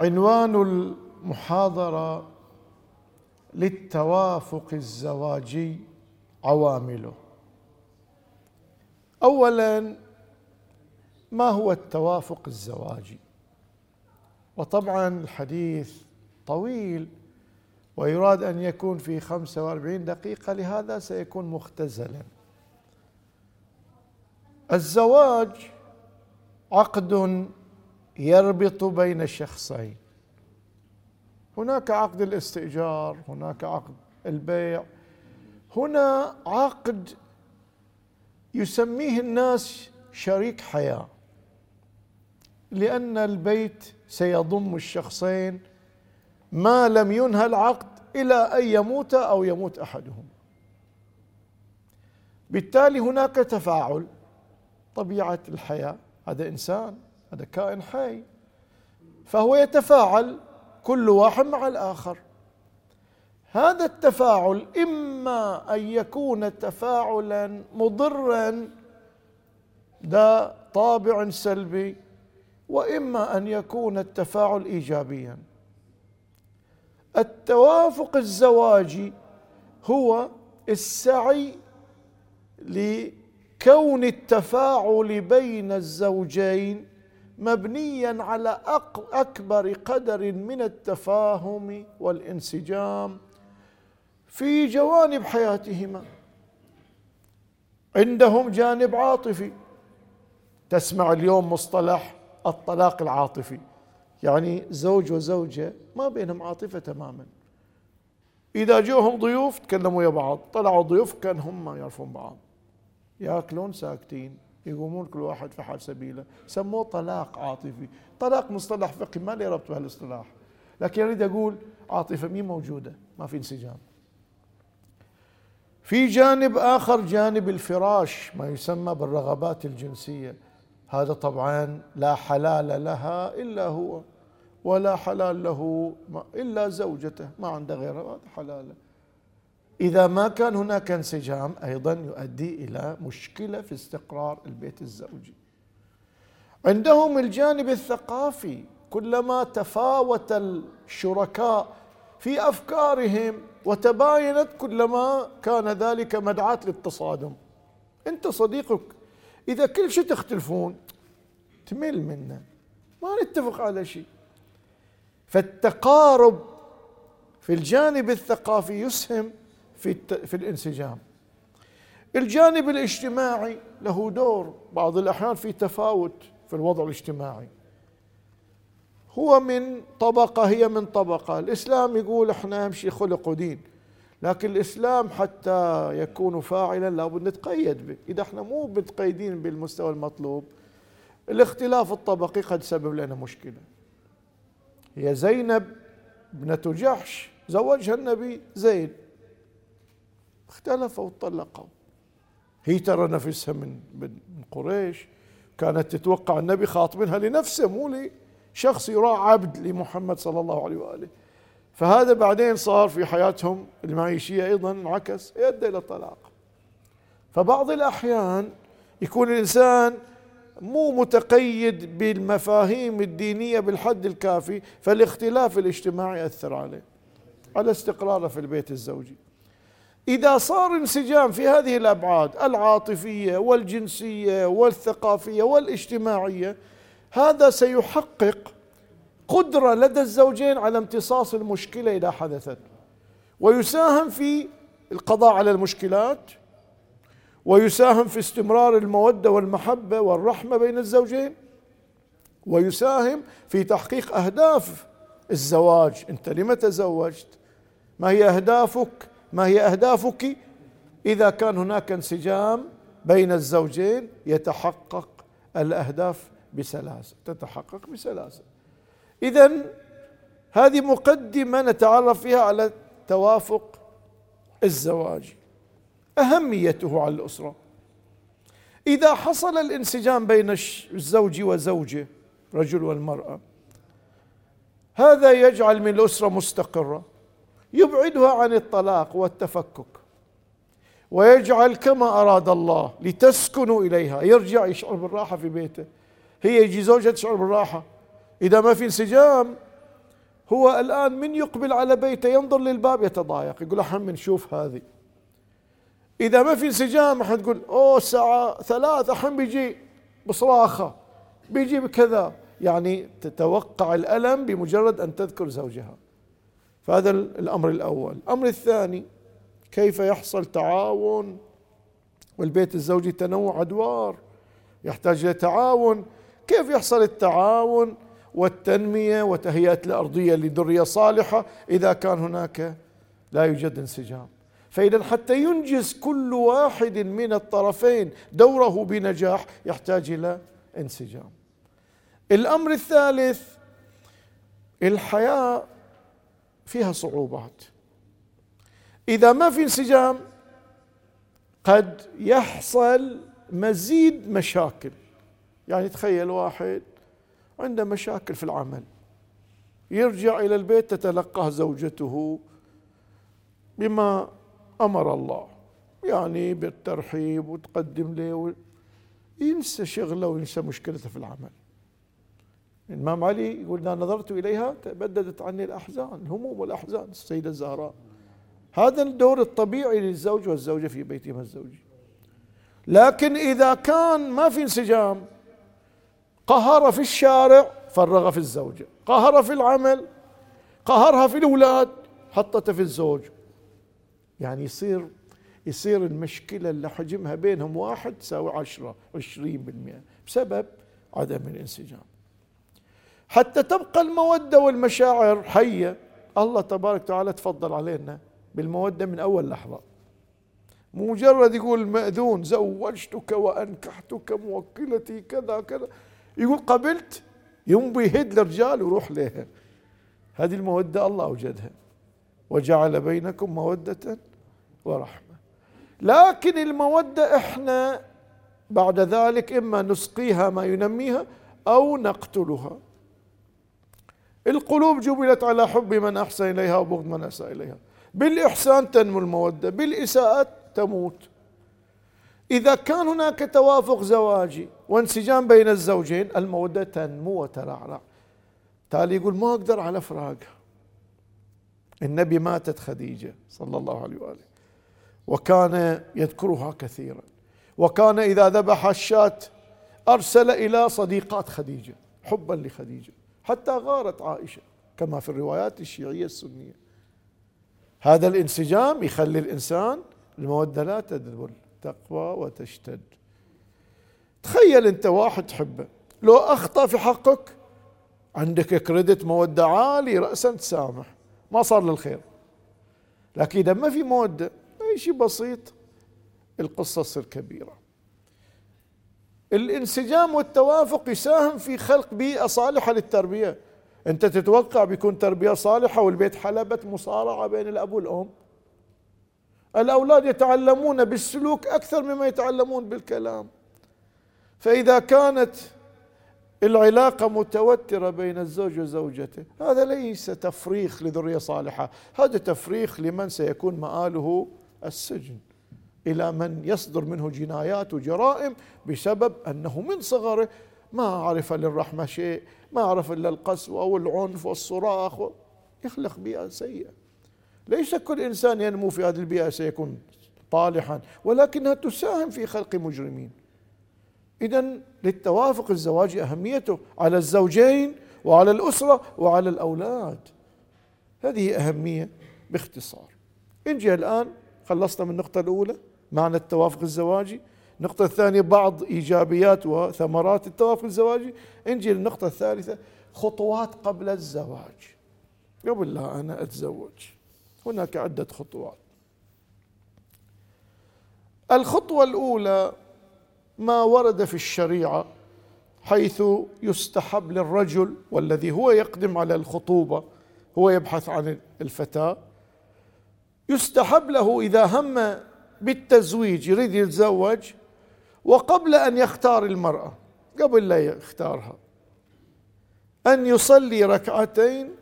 عنوان المحاضرة للتوافق الزواجي عوامله. اولا ما هو التوافق الزواجي؟ وطبعا الحديث طويل ويراد أن يكون في 45 دقيقة لهذا سيكون مختزلا. الزواج عقد يربط بين شخصين هناك عقد الاستئجار هناك عقد البيع. هنا عقد يسميه الناس شريك حياة لأن البيت سيضم الشخصين ما لم ينهى العقد إلى أن يموت أو يموت أحدهم. بالتالي هناك تفاعل طبيعة الحياة. هذا إنسان هذا كائن حي. فهو يتفاعل كل واحد مع الآخر. هذا التفاعل إما أن يكون تفاعلا مضرا ذا طابع سلبي وإما أن يكون التفاعل ايجابيا. التوافق الزواجي هو السعي لكون التفاعل بين الزوجين مبنيا على أكبر قدر من التفاهم والانسجام في جوانب حياتهما. عندهم جانب عاطفي. تسمع اليوم مصطلح الطلاق العاطفي. يعني زوج وزوجة ما بينهم عاطفة تماما. إذا جوهم ضيوف تكلموا ويا بعض. طلعوا ضيوف كان هم يعرفون بعض. ياكلون ساكتين. يقومون كل واحد في حال سبيله. سموه طلاق عاطفي. طلاق مصطلح فقهي ما لي ربط بهالاصطلاح لكن أريد أقول عاطفة مين موجودة ما في انسجام. في جانب آخر جانب الفراش ما يسمى بالرغبات الجنسية. هذا طبعا لا حلال لها إلا هو ولا حلال له إلا زوجته ما عنده غيرها هذا حلال. إذا ما كان هناك انسجام أيضا يؤدي إلى مشكلة في استقرار البيت الزوجي. عندهم الجانب الثقافي كلما تفاوت الشركاء في أفكارهم وتباينت كلما كان ذلك مدعاة للتصادم. أنت صديقك إذا كل شيء تختلفون تمل منه ما نتفق على شيء. فالتقارب في الجانب الثقافي يسهم في في الانسجام. الجانب الاجتماعي له دور بعض الأحيان في تفاوت في الوضع الاجتماعي. هو من طبقة هي من طبقة. الإسلام يقول إحنا نمشي خلق ودين لكن الإسلام حتى يكون فاعلا لابد نتقيد به. إذا إحنا مو متقيدين بالمستوى المطلوب الاختلاف الطبقي قد سبب لنا مشكلة. هي زينب ابنه جحش زوجها النبي زيد. اختلفوا وطلقوا هي ترى نفسها من من قريش. كانت تتوقع النبي خاطبينها لنفسه مو لشخص يراع عبد لمحمد صلى الله عليه وآله. فهذا بعدين صار في حياتهم المعيشية أيضا انعكس يؤدي إلى الطلاق. فبعض الأحيان يكون الإنسان مو متقيد بالمفاهيم الدينية بالحد الكافي فالاختلاف الاجتماعي يأثر عليه على استقراره في البيت الزوجي. إذا صار انسجام في هذه الأبعاد العاطفية والجنسية والثقافية والاجتماعية هذا سيحقق قدرة لدى الزوجين على امتصاص المشكلة إذا حدثت. ويساهم في القضاء على المشكلات ويساهم في استمرار المودة والمحبة والرحمة بين الزوجين ويساهم في تحقيق أهداف الزواج. أنت لم تزوجت؟ ما هي أهدافك؟ ما هي أهدافك؟ إذا كان هناك انسجام بين الزوجين يتحقق الأهداف بسلاسة تتحقق بسلاسة. اذا هذه مقدمة نتعرف فيها على توافق الزواج. أهميته على الأسرة. إذا حصل الانسجام بين الزوج وزوجه رجل والمرأة هذا يجعل من الأسرة مستقرة. يبعدها عن الطلاق والتفكك ويجعل كما أراد الله لتسكنوا إليها. يرجع يشعر بالراحة في بيته. هي يجي زوجها تشعر بالراحة. إذا ما في انسجام هو الآن من يقبل على بيته ينظر للباب يتضايق يقول أحم نشوف هذه. إذا ما في انسجام أحد تقول أوه الساعة ثلاثة أحم بيجي بصراخة بيجي بكذا. يعني تتوقع الألم بمجرد أن تذكر زوجها. فهذا الأمر الأول. الأمر الثاني كيف يحصل تعاون؟ والبيت الزوجي تنوع أدوار يحتاج إلى تعاون. كيف يحصل التعاون والتنمية وتهيئة الأرضية لذرية صالحة إذا كان هناك لا يوجد انسجام؟ فإذا حتى ينجز كل واحد من الطرفين دوره بنجاح يحتاج إلى انسجام. الأمر الثالث الحياة فيها صعوبات. إذا ما في انسجام قد يحصل مزيد مشاكل. يعني تخيل واحد عنده مشاكل في العمل يرجع إلى البيت تتلقاه زوجته بما أمر الله. يعني بالترحيب وتقدم له ينسى شغله وينسى مشكلته في العمل. الإمام علي يقول إذا نظرت إليها تبددت عني الأحزان الهموم والأحزان. السيدة الزهراء. هذا الدور الطبيعي للزوج والزوجة في بيتهما الزوجي لكن إذا كان ما في انسجام قهر في الشارع فرغ في الزوجة قهر في العمل قهرها في الأولاد حطته في الزوج. يعني يصير يصير المشكلة اللي حجمها بينهم واحد تساوي عشرة عشرين بالمئة بسبب عدم الانسجام. حتى تبقى المودة والمشاعر حية. الله تبارك وتعالى تفضل علينا بالمودة من أول لحظة. مجرد يقول المأذون زوجتك وأنكحتك موكلتي كذا كذا. يقول قبلت ينبي يهد الرجال ويروح لها هذه المودة الله أوجدها. وجعل بينكم مودة ورحمة. لكن المودة إحنا بعد ذلك إما نسقيها ما ينميها أو نقتلها. القلوب جبلت على حب من أحسن إليها وبغض من أساء إليها. بالإحسان تنمو المودة بالإساءة تموت. إذا كان هناك توافق زواجي وانسجام بين الزوجين المودة تنمو وترعرع. تالي يقول ما أقدر على فراقها. النبي ماتت خديجة صلى الله عليه وآله. وكان يذكرها كثيرا. وكان إذا ذبح الشاة أرسل إلى صديقات خديجة حبا لخديجة. حتى غارت عائشة كما في الروايات الشيعية السنية. هذا الانسجام يخلي الإنسان المودة لا تذبل تقوى وتشتد. تخيل أنت واحد تحبه لو أخطأ في حقك عندك كريدت مودة عالي رأسا تسامح ما صار للخير. لكن إذا ما في مودة أي شيء بسيط القصة تصير كبيرة. الانسجام والتوافق يساهم في خلق بيئة صالحة للتربية. أنت تتوقع بيكون تربية صالحة والبيت حلبة مصارعة بين الأب والأم؟ الأولاد يتعلمون بالسلوك أكثر مما يتعلمون بالكلام. فإذا كانت العلاقة متوترة بين الزوج وزوجته هذا ليس تفريخ لذرية صالحة هذا تفريخ لمن سيكون مآله السجن. إلى من يصدر منه جنايات وجرائم بسبب أنه من صغره. ما عرف للرحمة شيء ما عرف إلا القسوة والعنف والصراخ. يخلق بيئة سيئة. ليس كل إنسان ينمو في هذه البيئة سيكون طالحا ولكنها تساهم في خلق مجرمين. إذا للتوافق الزواجي أهميته على الزوجين وعلى الأسرة وعلى الأولاد. هذه أهمية باختصار. نجي الآن خلصنا من النقطة الأولى. معنى التوافق الزواجي. النقطة الثانية بعض إيجابيات وثمرات التوافق الزواجي. نجي للنقطة الثالثة خطوات قبل الزواج. قبل لا أنا أتزوج. هناك عدة خطوات. الخطوة الأولى ما ورد في الشريعة حيث يستحب للرجل والذي هو يقدم على الخطوبة هو يبحث عن الفتاة يستحب له إذا هم بالتزويج يريد يتزوج وقبل أن يختار المرأة قبل لا يختارها أن يصلي ركعتين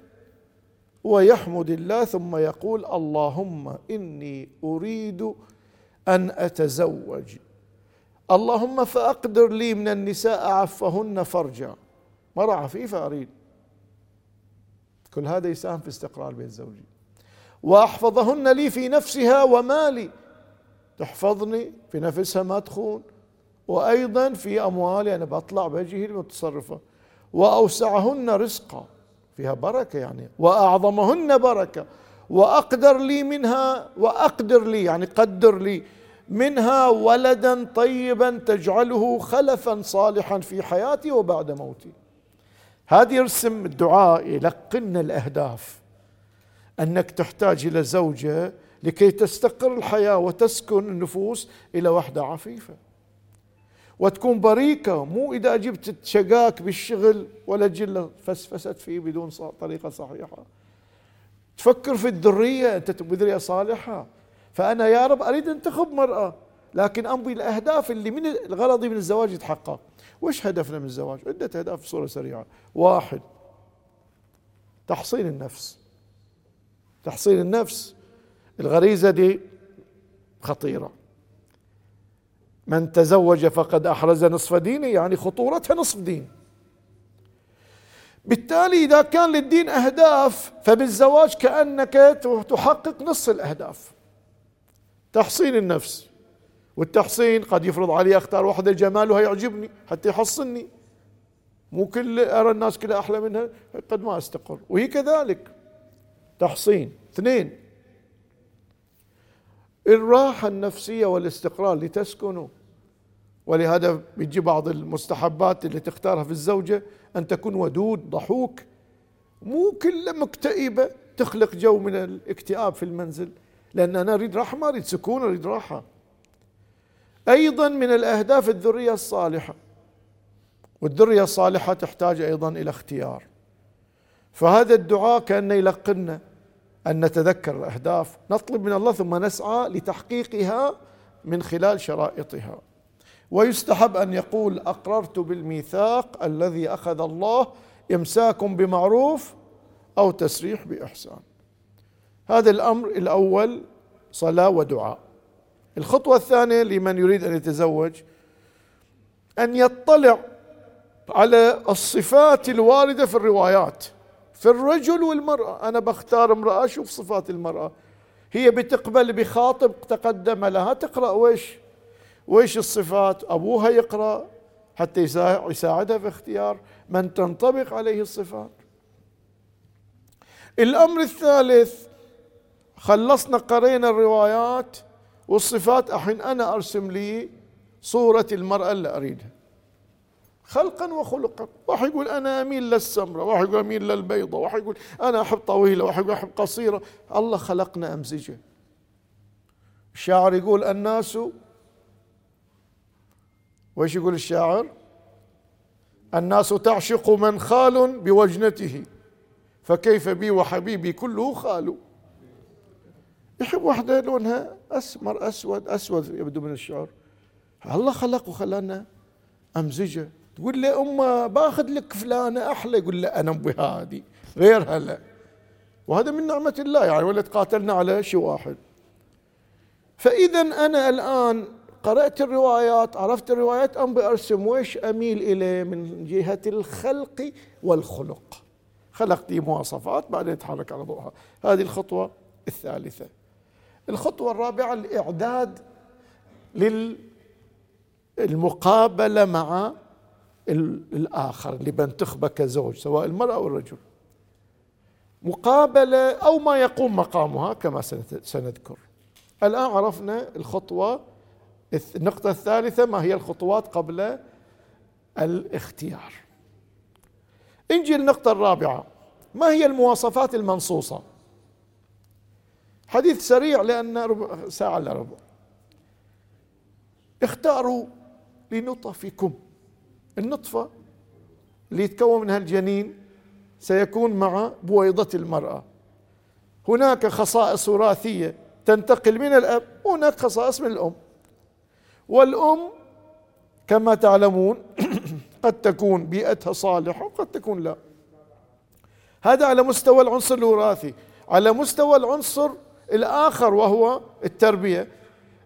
ويحمد الله ثم يقول اللهم إني أريد أن أتزوج. اللهم فأقدر لي من النساء عفهن فرجا. مرة عفيفة اريد كل هذا يساهم في استقرار البيت الزوجي وأحفظهن لي في نفسها ومالي. تحفظني في نفسها ما تخون. وأيضا في أموالي أنا بطلع بجهي المتصرفه وأوسعهن رزقا فيها بركة يعني. وأعظمهن بركة. وأقدر لي منها وأقدر لي يعني قدر لي منها ولدا طيبا تجعله خلفا صالحا في حياتي وبعد موتي. هذه يرسم الدعاء يلقن الأهداف. أنك تحتاج إلى زوجة لكي تستقر الحياة وتسكن النفوس إلى وحدة عفيفة. وتكون بريكة مو إذا جبت شقاك بالشغل ولا جلة فسفست فيه بدون طريقة صحيحة. تفكر في الذرية أنت بذريه صالحة. فأنا يا رب أريد انتخب مرأة لكن أمضي الأهداف اللي من غرضي من الزواج يتحقق. وش هدفنا من الزواج؟ عدة أهداف بصورة سريعة. واحد تحصين النفس. تحصين النفس الغريزة دي خطيرة. من تزوج فقد أحرز نصف دينه يعني خطورتها نصف دين. بالتالي إذا كان للدين أهداف فبالزواج كأنك تحقق نصف الأهداف. تحصين النفس. والتحصين قد يفرض علي أختار واحدة جمالها يعجبني حتى يحصني. مو كل أرى الناس كلها أحلى منها قد ما أستقر. وهي كذلك. تحصين. اثنين الراحة النفسية والاستقرار لتسكنوا. ولهذا بيجي بعض المستحبات اللي تختارها في الزوجة أن تكون ودود ضحوك. مو كلها مكتئبة تخلق جو من الاكتئاب في المنزل. لأن أنا أريد راحة ما أريد سكون أريد راحة. أيضا من الأهداف الذرية الصالحة. والذرية الصالحة تحتاج أيضا إلى اختيار. فهذا الدعاء كأنه يلقنا أن نتذكر الأهداف نطلب من الله ثم نسعى لتحقيقها من خلال شرائطها. ويستحب أن يقول أقررت بالميثاق الذي أخذ الله إمساك بمعروف أو تسريح بإحسان. هذا الأمر الأول صلاة ودعاء. الخطوة الثانية لمن يريد أن يتزوج أن يطلع على الصفات الواردة في الروايات. في الرجل والمرأة. أنا بختار امرأة أشوف صفات المرأة. هي بتقبل بخاطب تقدم لها تقرأ ويش ويش الصفات؟ أبوها يقرأ حتى يساعدها في اختيار من تنطبق عليه الصفات. الأمر الثالث خلصنا قرينا الروايات والصفات. الحين أنا أرسم لي صورة المرأة اللي أريدها. خلقا وخلقا. واحد يقول أنا أميل للسمرة واحد يقول أميل للبيضة واحد يقول أنا أحب طويلة واحد يقول أحب قصيرة. الله خلقنا أمزجة. الشاعر يقول الناس وإيش يقول الشاعر؟ الناس تعشق من خال بوجنته فكيف بي وحبيبي كله خال. يحب واحدة لونها أسمر أسود أسود يبدو من الشعر. الله خلق وخلانا أمزجة. تقول لي أمه باخذ لك فلانة أحلى. يقول لا أنا بهذه غير هلا. وهذا من نعمة الله. يعني ولا تقاتلنا على شيء واحد. فإذا أنا الآن قرأت الروايات عرفت الروايات أم بأرسم ويش أميل إليه من جهة الخلق والخلق. خلقت لي مواصفات بعدين نتحرك على ضوءها. هذه الخطوة الثالثة. الخطوة الرابعة الإعداد للمقابلة مع الآخر اللي بنتخبه كزوج سواء المرأة أو الرجل. مقابلة أو ما يقوم مقامها كما سنذكر. الآن عرفنا الخطوة النقطة الثالثة ما هي الخطوات قبل الاختيار. نجي النقطة الرابعة. ما هي المواصفات المنصوصة؟ حديث سريع لأن ربع ساعة إلا ربع. اختاروا لنطفكم. النطفة اللي يتكون منها الجنين سيكون مع بويضة المرأة. هناك خصائص وراثية تنتقل من الأب وهناك خصائص من الأم. والأم كما تعلمون قد تكون بيئتها صالحة وقد تكون لا. هذا على مستوى العنصر الوراثي. على مستوى العنصر الآخر وهو التربية.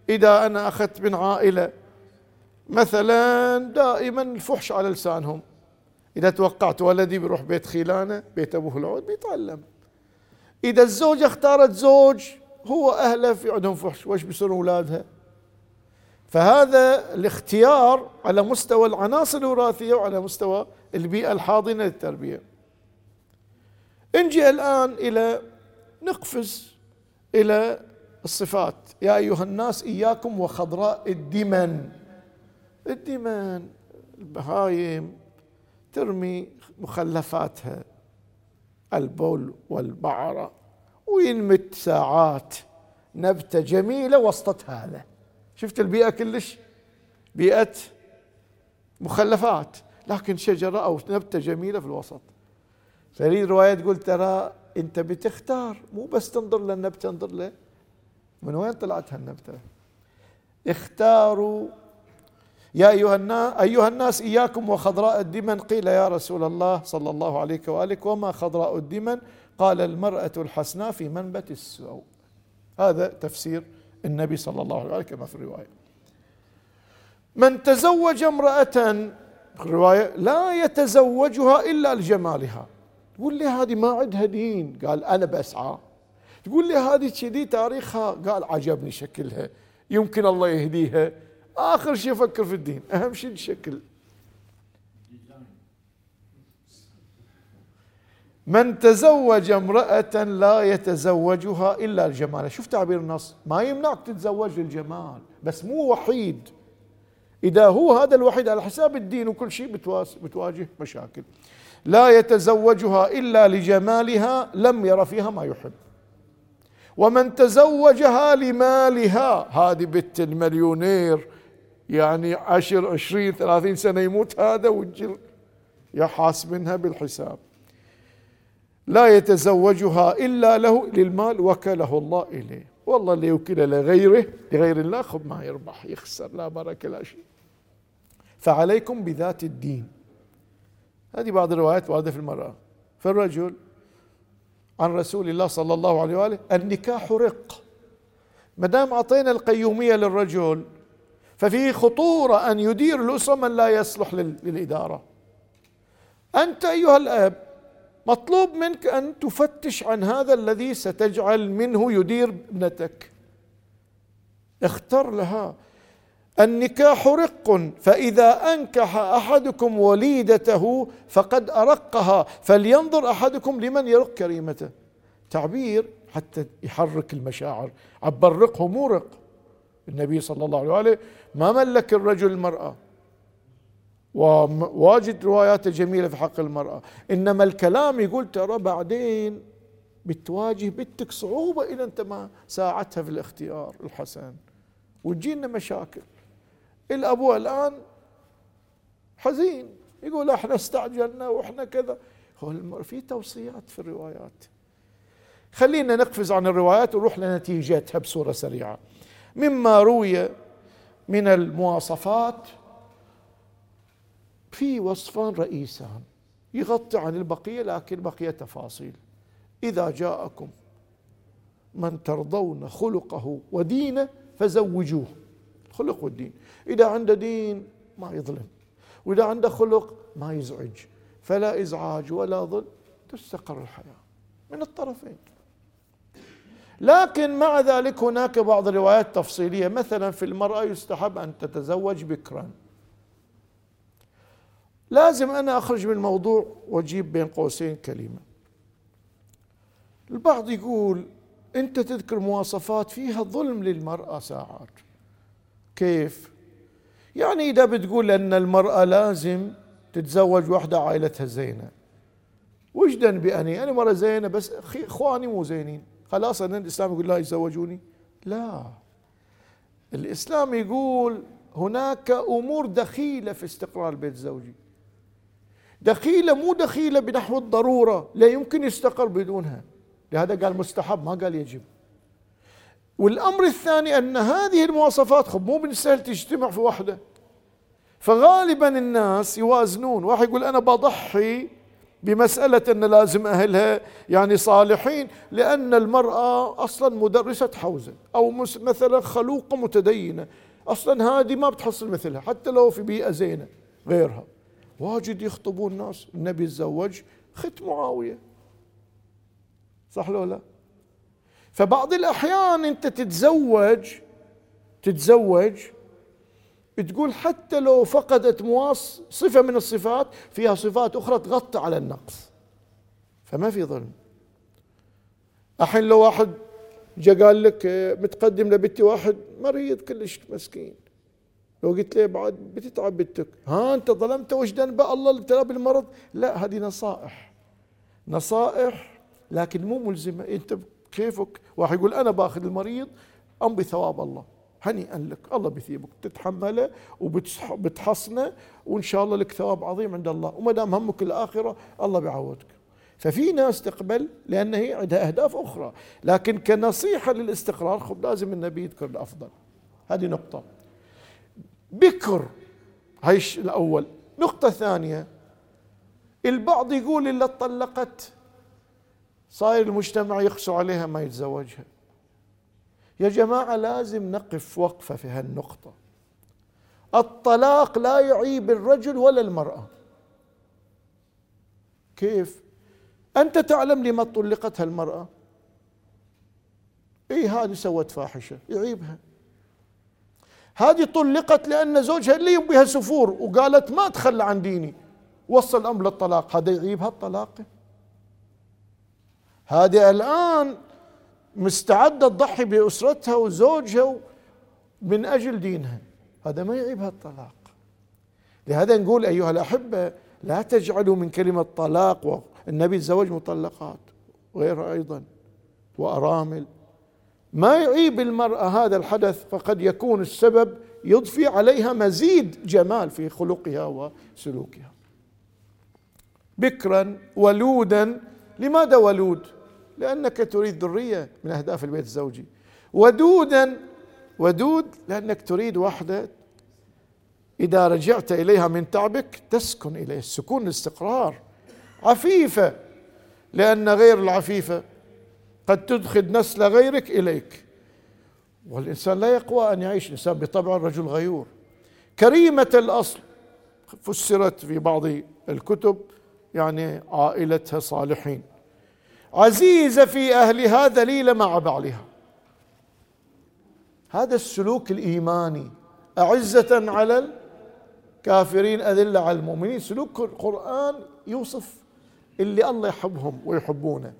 إذا أنا أخذت من عائلة مثلا دائما الفحش على لسانهم. إذا توقعت ولدي بيروح بيت خيلانة بيت أبوه العود بيتعلم. إذا الزوجة اختارت زوج هو أهله في عندهم فحش وش بيصيروا أولادها؟ فهذا الاختيار على مستوى العناصر الوراثية وعلى مستوى البيئة الحاضنة للتربية. نجي الآن إلى نقفز إلى الصفات. يا أيها الناس إياكم وخضراء الدمن. الدمن البهايم ترمي مخلفاتها البول والبعرة وينمت ساعات نبتة جميلة وسط هذا شفت البيئة كلش؟ بيئة مخلفات لكن شجرة أو نبتة جميلة في الوسط. فهذه الرواية تقول ترى أنت بتختار مو بس تنظر للنبتة انظر له من وين طلعت هالنبتة؟ اختاروا يا أيها أيها الناس إياكم وخضراء الدمن. قيل يا رسول الله صلى الله عليه وآله وما خضراء الدمن؟ قال المرأة الحسناء في منبت السوء. هذا تفسير النبي صلى الله عليه وآله كما في الرواية. من تزوج امرأة الرواية لا يتزوجها إلا لجمالها. تقول لي هذه ما عندها دين. قال أنا بسعى. تقول لي هذه كذي تاريخها؟ قال عجبني شكلها. يمكن الله يهديها. آخر شيء أفكر في الدين أهم شيء الشكل. من تزوج امرأة لا يتزوجها إلا الجمال. شوف تعبير النص. ما يمنعك تتزوج للجمال بس مو وحيد. إذا هو هذا الوحيد على حساب الدين وكل شيء بتواجه مشاكل. لا يتزوجها إلا لجمالها لم ير فيها ما يحب. ومن تزوجها لمالها هذه بنت المليونير. يعني عشر عشرين ثلاثين سنة يموت هذا وتجي يحاس منها بالحساب. لا يتزوجها إلا له للمال وكله الله إليه. والله اللي يوكل لغيره لغير الله خب ما يربح يخسر لا بركة لا شيء. فعليكم بذات الدين. هذه بعض الروايات واردة في المرأة. فالرجل عن رسول الله صلى الله عليه وآله النكاح رق. ما دام أعطينا القيومية للرجل ففي خطورة أن يدير الأسرة من لا يصلح للإدارة. أنت أيها الأب مطلوب منك أن تفتش عن هذا الذي ستجعل منه يدير ابنتك. اختر لها. النكاح رق فإذا أنكح أحدكم وليدته فقد أرقها فلينظر أحدكم لمن يرق كريمته. تعبير حتى يحرك المشاعر. عبر رقه مو رق. النبي صلى الله عليه وآله ما ملك الرجل المرأة؟ وواجد روايات جميلة في حق المرأة. إنما الكلام يقول ترى بعدين بتواجه بنتك صعوبة إذا أنت ما ساعدتها في الاختيار الحسن. وتجينا مشاكل. الأبو الآن حزين يقول إحنا استعجلنا وإحنا كذا. هو في توصيات في الروايات. خلينا نقفز عن الروايات ونروح لنتيجتها بصورة سريعة. مما روي من المواصفات في وصفان رئيسان. يغطي عن البقية لكن بقية تفاصيل. إذا جاءكم من ترضون خلقه ودينه فزوجوه. خلق والدين. إذا عنده دين ما يظلم. وإذا عنده خلق ما يزعج. فلا إزعاج ولا ظلم. تستقر الحياة. من الطرفين. لكن مع ذلك هناك بعض الروايات تفصيلية. مثلا في المرأة يستحب أن تتزوج بكرا. لازم أنا أخرج من الموضوع وأجيب بين قوسين كلمة. البعض يقول أنت تذكر مواصفات فيها ظلم للمرأة ساعات. كيف؟ يعني إذا بتقول أن المرأة لازم تتزوج واحدة عائلتها زينة. وجدا بأني أنا مرة زينة بس إخواني مو زينين. خلاص أنا الإسلام يقول لا يتزوجوني؟ لا. الإسلام يقول هناك أمور دخيلة في استقرار البيت الزوجي. دخيلة مو دخيلة بنحو الضرورة لا يمكن يستقر بدونها. لهذا قال مستحب ما قال يجب. والأمر الثاني أن هذه المواصفات خب مو بالسهل تجتمع في واحدة. فغالبا الناس يوازنون. واحد يقول أنا بضحي بمسألة أن لازم أهلها يعني صالحين لأن المرأة أصلا مدرسة حوزة أو مثلا خلوقة متدينة. أصلا هذه ما بتحصل مثلها حتى لو في بيئة زينة غيرها. واجد يخطبون الناس النبي تزوج خت معاوية. صح لو لا؟ فبعض الأحيان أنت تتزوج تتزوج تقول حتى لو فقدت مواص صفة من الصفات فيها صفات أخرى تغطي على النقص. فما في ظلم. الحين لو واحد جاء قال لك متقدم لبنتي واحد مريض كلش مسكين. لو قلت له بعد بتتعب بنتك. ها أنت ظلمته وش ذنبه الله ابتلاه بالمرض لا هذه نصائح. نصائح لكن مو ملزمة. أنت كيفك واحد يقول أنا باخذ المريض ام بثواب الله. هنيئا لك. الله بيثيبك. تتحمله وبتحصنه وإن شاء الله لك ثواب عظيم عند الله. وما دام همك الآخرة الله بيعوضك. ففي ناس تقبل لأن هي عندها أهداف أخرى. لكن كنصيحة للاستقرار خب لازم النبي يذكر الأفضل. هذه نقطة. بكر هاي الأول. نقطة ثانية. البعض يقول إلا طلقت. صاير المجتمع يقسو عليها ما يتزوجها. يا جماعة لازم نقف وقفة في هالنقطة. الطلاق لا يعيب الرجل ولا المرأة. كيف؟ أنت تعلم لما طلقت هالمرأة؟ اي هذه سوت فاحشة؟ يعيبها. هذه طلقت لأن زوجها اللي بها سفور وقالت ما تخلى عن ديني. وصل الأمر للطلاق. هذا يعيبها الطلاق. هذه الآن مستعدة تضحي بأسرتها وزوجها من أجل دينها. هذا ما يعيبها الطلاق لهذا نقول أيها الأحبة لا تجعلوا من كلمة طلاق والنبي تزوج مطلقات وغيرها أيضا وأرامل. ما يعيب المرأة هذا الحدث فقد يكون السبب يضفي عليها مزيد جمال في خلقها وسلوكها. بكرا ولودا لماذا ولود؟ لأنك تريد ذرية من أهداف البيت الزوجي. ودودا ودود لأنك تريد واحدة. إذا رجعت إليها من تعبك تسكن إليه. السكون الاستقرار. عفيفة لأن غير العفيفة قد تدخل نسل غيرك إليك. والإنسان لا يقوى أن يعيش الإنسان بطبع الرجل غيور. كريمة الأصل فسرت في بعض الكتب يعني عائلتها صالحين. عزيزة في أهلها ذليلة مع بعلها هذا السلوك الإيماني. أعزة على الكافرين أذلة على المؤمنين. سلوك القرآن يوصف اللي الله يحبهم ويحبونه.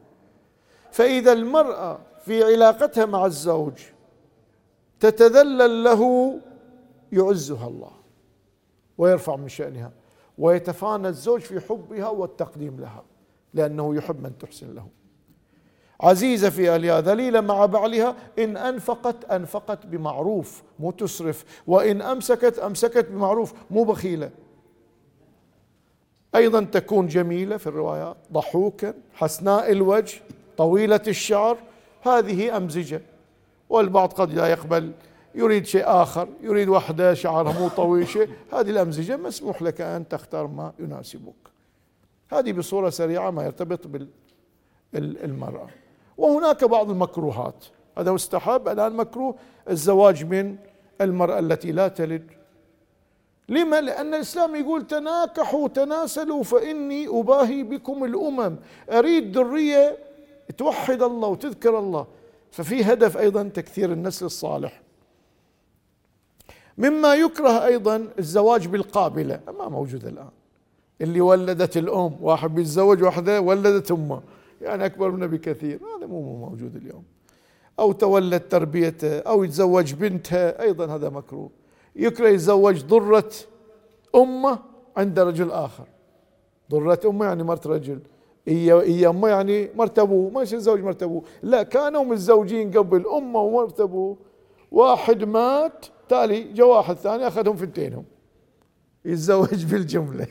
فإذا المرأة في علاقتها مع الزوج تتذلل له يعزها الله ويرفع من شأنها ويتفانى الزوج في حبها والتقديم لها. لأنه يحب من تحسن له. عزيزة في أهلها ذليلة مع بعلها إن أنفقت أنفقت بمعروف مو تسرف. وإن أمسكت أمسكت بمعروف مو بخيلة. أيضا تكون جميلة في الروايات ضحوكا حسناء الوجه طويلة الشعر هذه أمزجة. والبعض قد لا يقبل يريد شيء آخر يريد وحدة شعرها مو طويل شيء. هذه الأمزجة مسموح لك أن تختار ما يناسبك. هذه بصورة سريعة ما يرتبط بالمرأة وهناك بعض المكروهات. هذا مستحب الآن مكروه الزواج من المرأة التي لا تلد. لما؟ لأن الإسلام يقول تناكحوا تناسلوا فإني أباهي بكم الأمم. أريد ذرية توحد الله وتذكر الله. ففي هدف أيضا تكثير النسل الصالح. مما يكره أيضا الزواج بالقابلة. ما موجود الآن. اللي ولدت الأم واحد بيتزوج واحدة ولدت أمه. يعني أكبر منه بكثير هذا مو موجود اليوم. أو تولد تربيته أو يتزوج بنتها أيضا هذا مكروه. يكره يتزوج ضرة أمه عند رجل آخر. ضرة أمه يعني مرت رجل. هي هي أمه يعني مرت أبوه. ما يصير يتزوج مرت أبوه. لا كانوا متزوجين قبل أمه ومرت أبوه. واحد مات تالي جاء واحد ثاني أخذهم فنتينهم يتزوج بالجملة.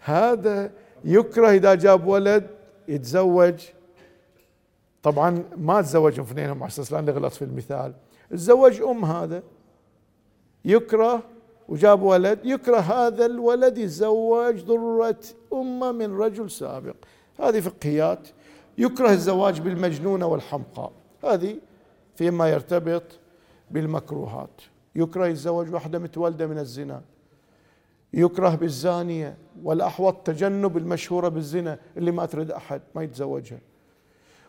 هذا يكره إذا جاب ولد يتزوج. طبعا ما تزوجهم اثنينهم على أساس لا نغلط في المثال. تزوج أم هذا يكره وجاب ولد يكره هذا الولد يتزوج ضرة أمه من رجل سابق. هذه فقهيات. يكره الزواج بالمجنونة والحمقاء هذه فيما يرتبط بالمكروهات. يكره يتزوج واحدة متولدة من الزنا. يكره بالزانية والأحوط تجنب المشهورة بالزنا اللي ما تريد أحد ما يتزوجها.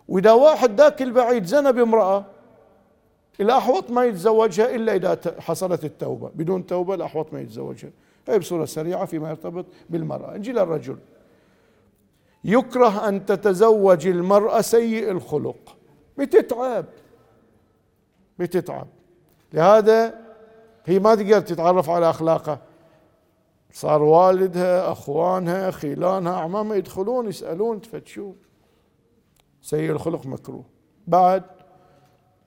وإذا واحد ذاك البعيد زنى بامرأة الأحوط ما يتزوجها إلا إذا حصلت التوبة. بدون توبة الأحوط ما يتزوجها. هي بصورة سريعة فيما يرتبط بالمرأة. نجي للرجل يكره أن تتزوج المرأة سيء الخلق. بتتعب بتتعب لهذا هي ما تقدر تتعرف على أخلاقه. صار والدها أخوانها خيلانها أعمامها يدخلون يسألون تفتشون سيء الخلق مكروه. بعد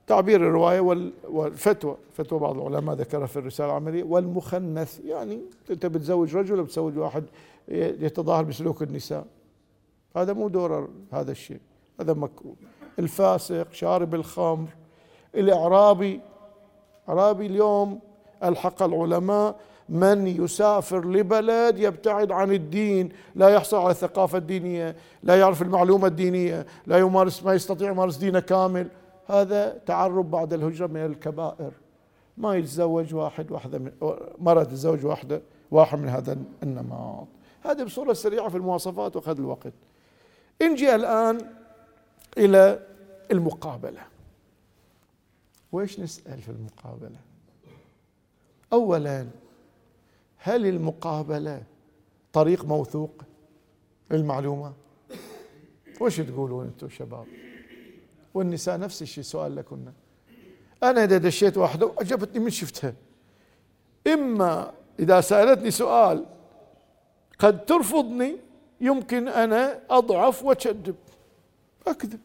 تعبير الرواية والفتوى فتوى بعض العلماء ذكرها في الرسالة العملية والمخنث. يعني أنت بتزوج رجل بتزوج واحد يتظاهر بسلوك النساء. هذا مو دور هذا الشيء. هذا مكروه. الفاسق شارب الخمر الإعرابي. أعرابي اليوم ألحق العلماء من يسافر لبلد يبتعد عن الدين لا يحصل على الثقافة الدينية لا يعرف المعلومة الدينية لا يمارس ما يستطيع يمارس دينه كامل. هذا تعرب بعد الهجرة من الكبائر. ما يتزوج واحد واحدة من مرة تتزوج واحدة واحد من هذا النمط هذه بصورة سريعة في المواصفات وأخذ الوقت. نجي الآن إلى المقابلة. وإيش نسأل في المقابلة؟ أولا هل المقابلة طريق موثوق للمعلومة؟ وش تقولون أنتم شباب؟ والنساء نفس الشيء سؤال لكم أنا إذا دشيت واحدة وعجبتني من شفتها. إما إذا سألتني سؤال قد ترفضني يمكن أنا أضعف وأكذب أكذب.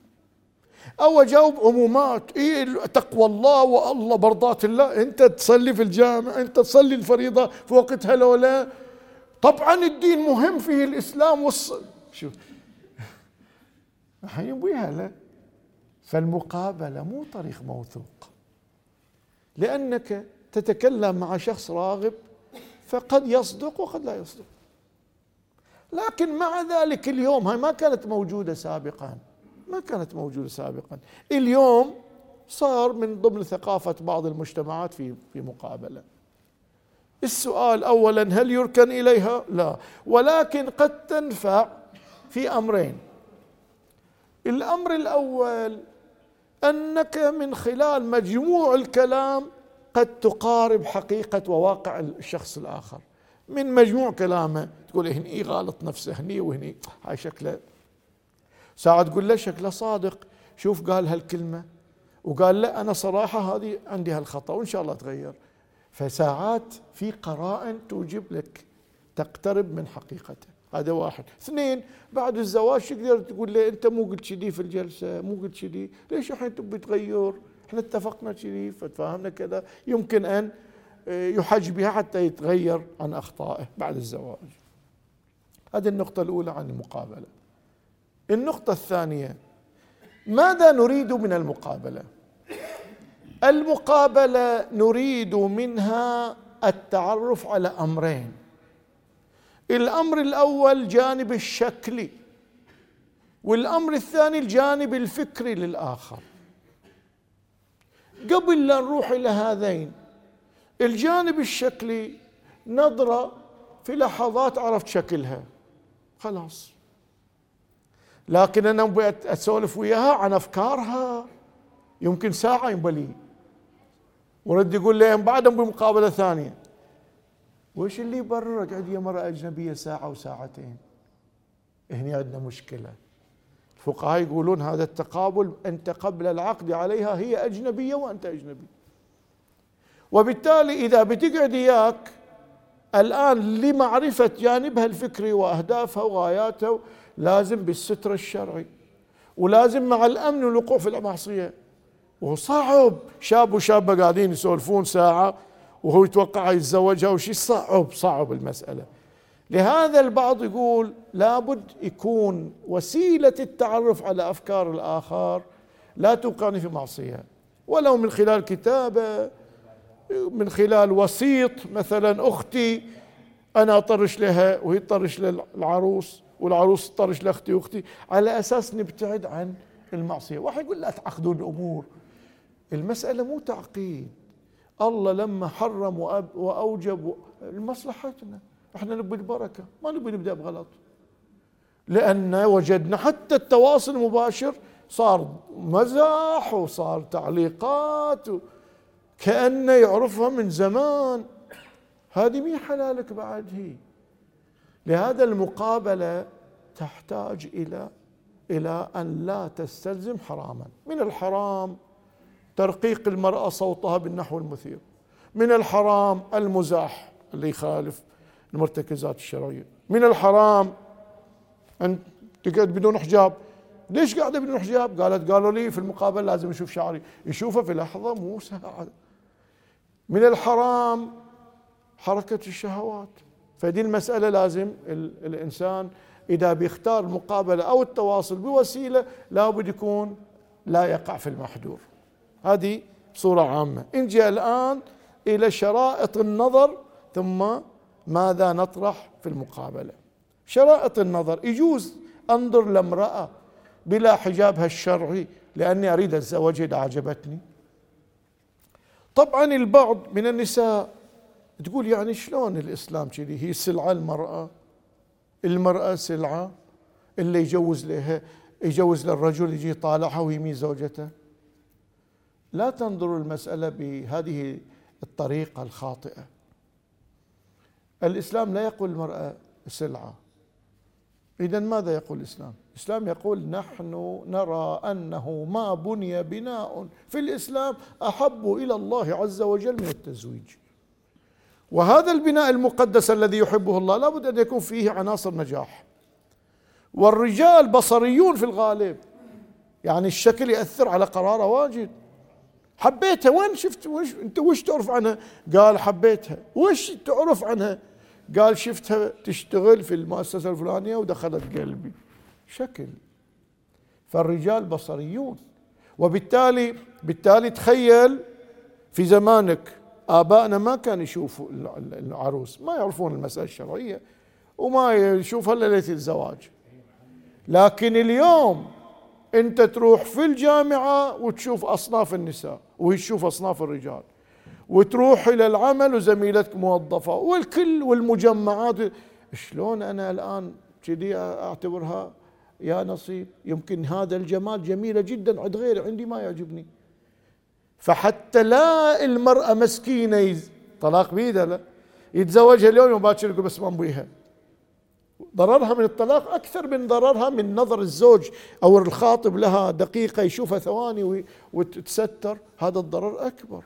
أو أجاوب عمومات إيه تقوى الله والله برضات الله. أنت تصلي في الجامع أنت تصلي الفريضة في وقتها لولا طبعا الدين مهم فيه الإسلام والص شوف. حيبويها لا. فالمقابلة مو طريق موثوق. لأنك تتكلم مع شخص راغب فقد يصدق وقد لا يصدق. لكن مع ذلك اليوم هاي ما كانت موجودة سابقا. ما كانت موجودة سابقا. اليوم صار من ضمن ثقافة بعض المجتمعات في في مقابلة. السؤال اولا هل يركن إليها؟ لا. ولكن قد تنفع في أمرين. الأمر الأول أنك من خلال مجموع الكلام قد تقارب حقيقة وواقع الشخص الآخر. من مجموع كلامه تقول هني غالط نفسه هني وهني. هاي شكله ساعة تقول له شكله صادق. شوف قال هالكلمة. وقال لا أنا صراحة هذه عندي هالخطأ وإن شاء الله تغير. فساعات في قرائن توجب لك تقترب من حقيقته. هذا واحد. اثنين بعد الزواج تقدر تقول له؟ أنت مو قلت كذي في الجلسة مو قلت كذي ليش الحين تبي تغير؟ إحنا اتفقنا كذي فتفاهمنا كذا. يمكن أن آه، يحج بها حتى يتغير عن أخطائه بعد الزواج. هذه النقطة الأولى عن المقابلة. النقطة الثانية ماذا نريد من المقابلة؟ المقابلة نريد منها التعرف على أمرين. الأمر الأول جانب الشكلي والأمر الثاني الجانب الفكري للآخر. قبل لا نروح إلى هذين الجانب الشكلي نظرة في لحظات عرفت شكلها. خلاص. لكن أنا أبي أسولف وياها عن أفكارها. يمكن ساعة ينبلي ورد يقول لي بعد بمقابلة ثانية. وش اللي يبررك عندي مرأة أجنبية ساعة وساعتين. هنا عندنا مشكلة. الفقهاء يقولون هذا التقابل أنت قبل العقد عليها هي أجنبية وأنت أجنبي. وبالتالي إذا بتقعد إياك الآن لمعرفة جانبها الفكري وأهدافها وغاياتها لازم بالستر الشرعي ولازم مع الأمن والوقوع في المعصية. وصعب شاب وشابه قاعدين يسولفون ساعة وهو يتوقع يتزوجها وشي صعب صعب المسألة. لهذا البعض يقول لابد يكون وسيلة التعرف على أفكار الآخر لا توقعني في معصية. ولو من خلال كتابة من خلال وسيط مثلا أختي أنا أطرش لها وهي تطرش للعروس. والعروس طرش لأختي وأختي. على أساس نبتعد عن المعصية. واحد يقول لا تعقدون الأمور. المسألة مو تعقيد. الله لما حرم وأوجب لمصلحتنا. إحنا نبي البركة. ما نبي نبدأ بغلط. لأن وجدنا حتى التواصل المباشر صار مزاح وصار تعليقات كأنه يعرفها من زمان. هذه مي حلالك بعد هي؟ لهذا المقابلة تحتاج إلى إلى أن لا تستلزم حراما. من الحرام ترقيق المرأة صوتها بالنحو المثير. من الحرام المزاح اللي يخالف المرتكزات الشرعية. من الحرام أن تقعد بدون حجاب. ليش قاعدة بدون حجاب؟ قالت قالوا لي في المقابل لازم يشوف شعري. يشوفه في لحظة مو ساعة من الحرام حركة الشهوات. فدي المسألة لازم الإنسان إذا بيختار المقابلة أو التواصل بوسيلة لابد يكون لا يقع في المحذور. هذه بصورة عامة. نجي الآن إلى شرائط النظر ثم ماذا نطرح في المقابلة. شرائط النظر. يجوز أنظر لامرأة بلا حجابها الشرعي لأني أريد أتزوجها إذا عجبتني. طبعا البعض من النساء تقول يعني شلون الإسلام كذي؟ هي سلعة المرأة. المرأة سلعة. اللي يجوز لها يجوز للرجل يجي يطالعها ويمي زوجته. لا تنظروا المسألة بهذه الطريقة الخاطئة. الإسلام لا يقول المرأة سلعة. إذا ماذا يقول الإسلام؟ الإسلام يقول نحن نرى أنه ما بني بناء في الإسلام أحب إلى الله عز وجل من التزويج. وهذا البناء المقدس الذي يحبه الله لابد أن يكون فيه عناصر نجاح. والرجال بصريون في الغالب. يعني الشكل يأثر على قراره واجد. حبيتها وين شفت وش أنت وش تعرف عنها؟ قال حبيتها. وش تعرف عنها؟ قال شفتها تشتغل في المؤسسة الفلانية ودخلت قلبي. شكل. فالرجال بصريون. وبالتالي بالتالي تخيل في زمانك آبائنا ما كانوا يشوفوا العروس ما يعرفون المسألة الشرعية وما يشوفها إلا ليلة الزواج. لكن اليوم أنت تروح في الجامعة وتشوف أصناف النساء وتشوف أصناف الرجال وتروح إلى العمل وزميلتك موظفة والكل والمجمعات. شلون أنا الآن كذي أعتبرها يا نصيب؟ يمكن هذا الجمال جميلة جدا عند غيري عندي ما يعجبني. فحتى لا المرأة مسكينة طلاق بيدها لا. يتزوجها اليوم وباكر يقول بس ما نبيها. ضررها من الطلاق أكثر من ضررها من نظر الزوج أو الخاطب لها دقيقة يشوفها ثواني وتتستر. هذا الضرر أكبر.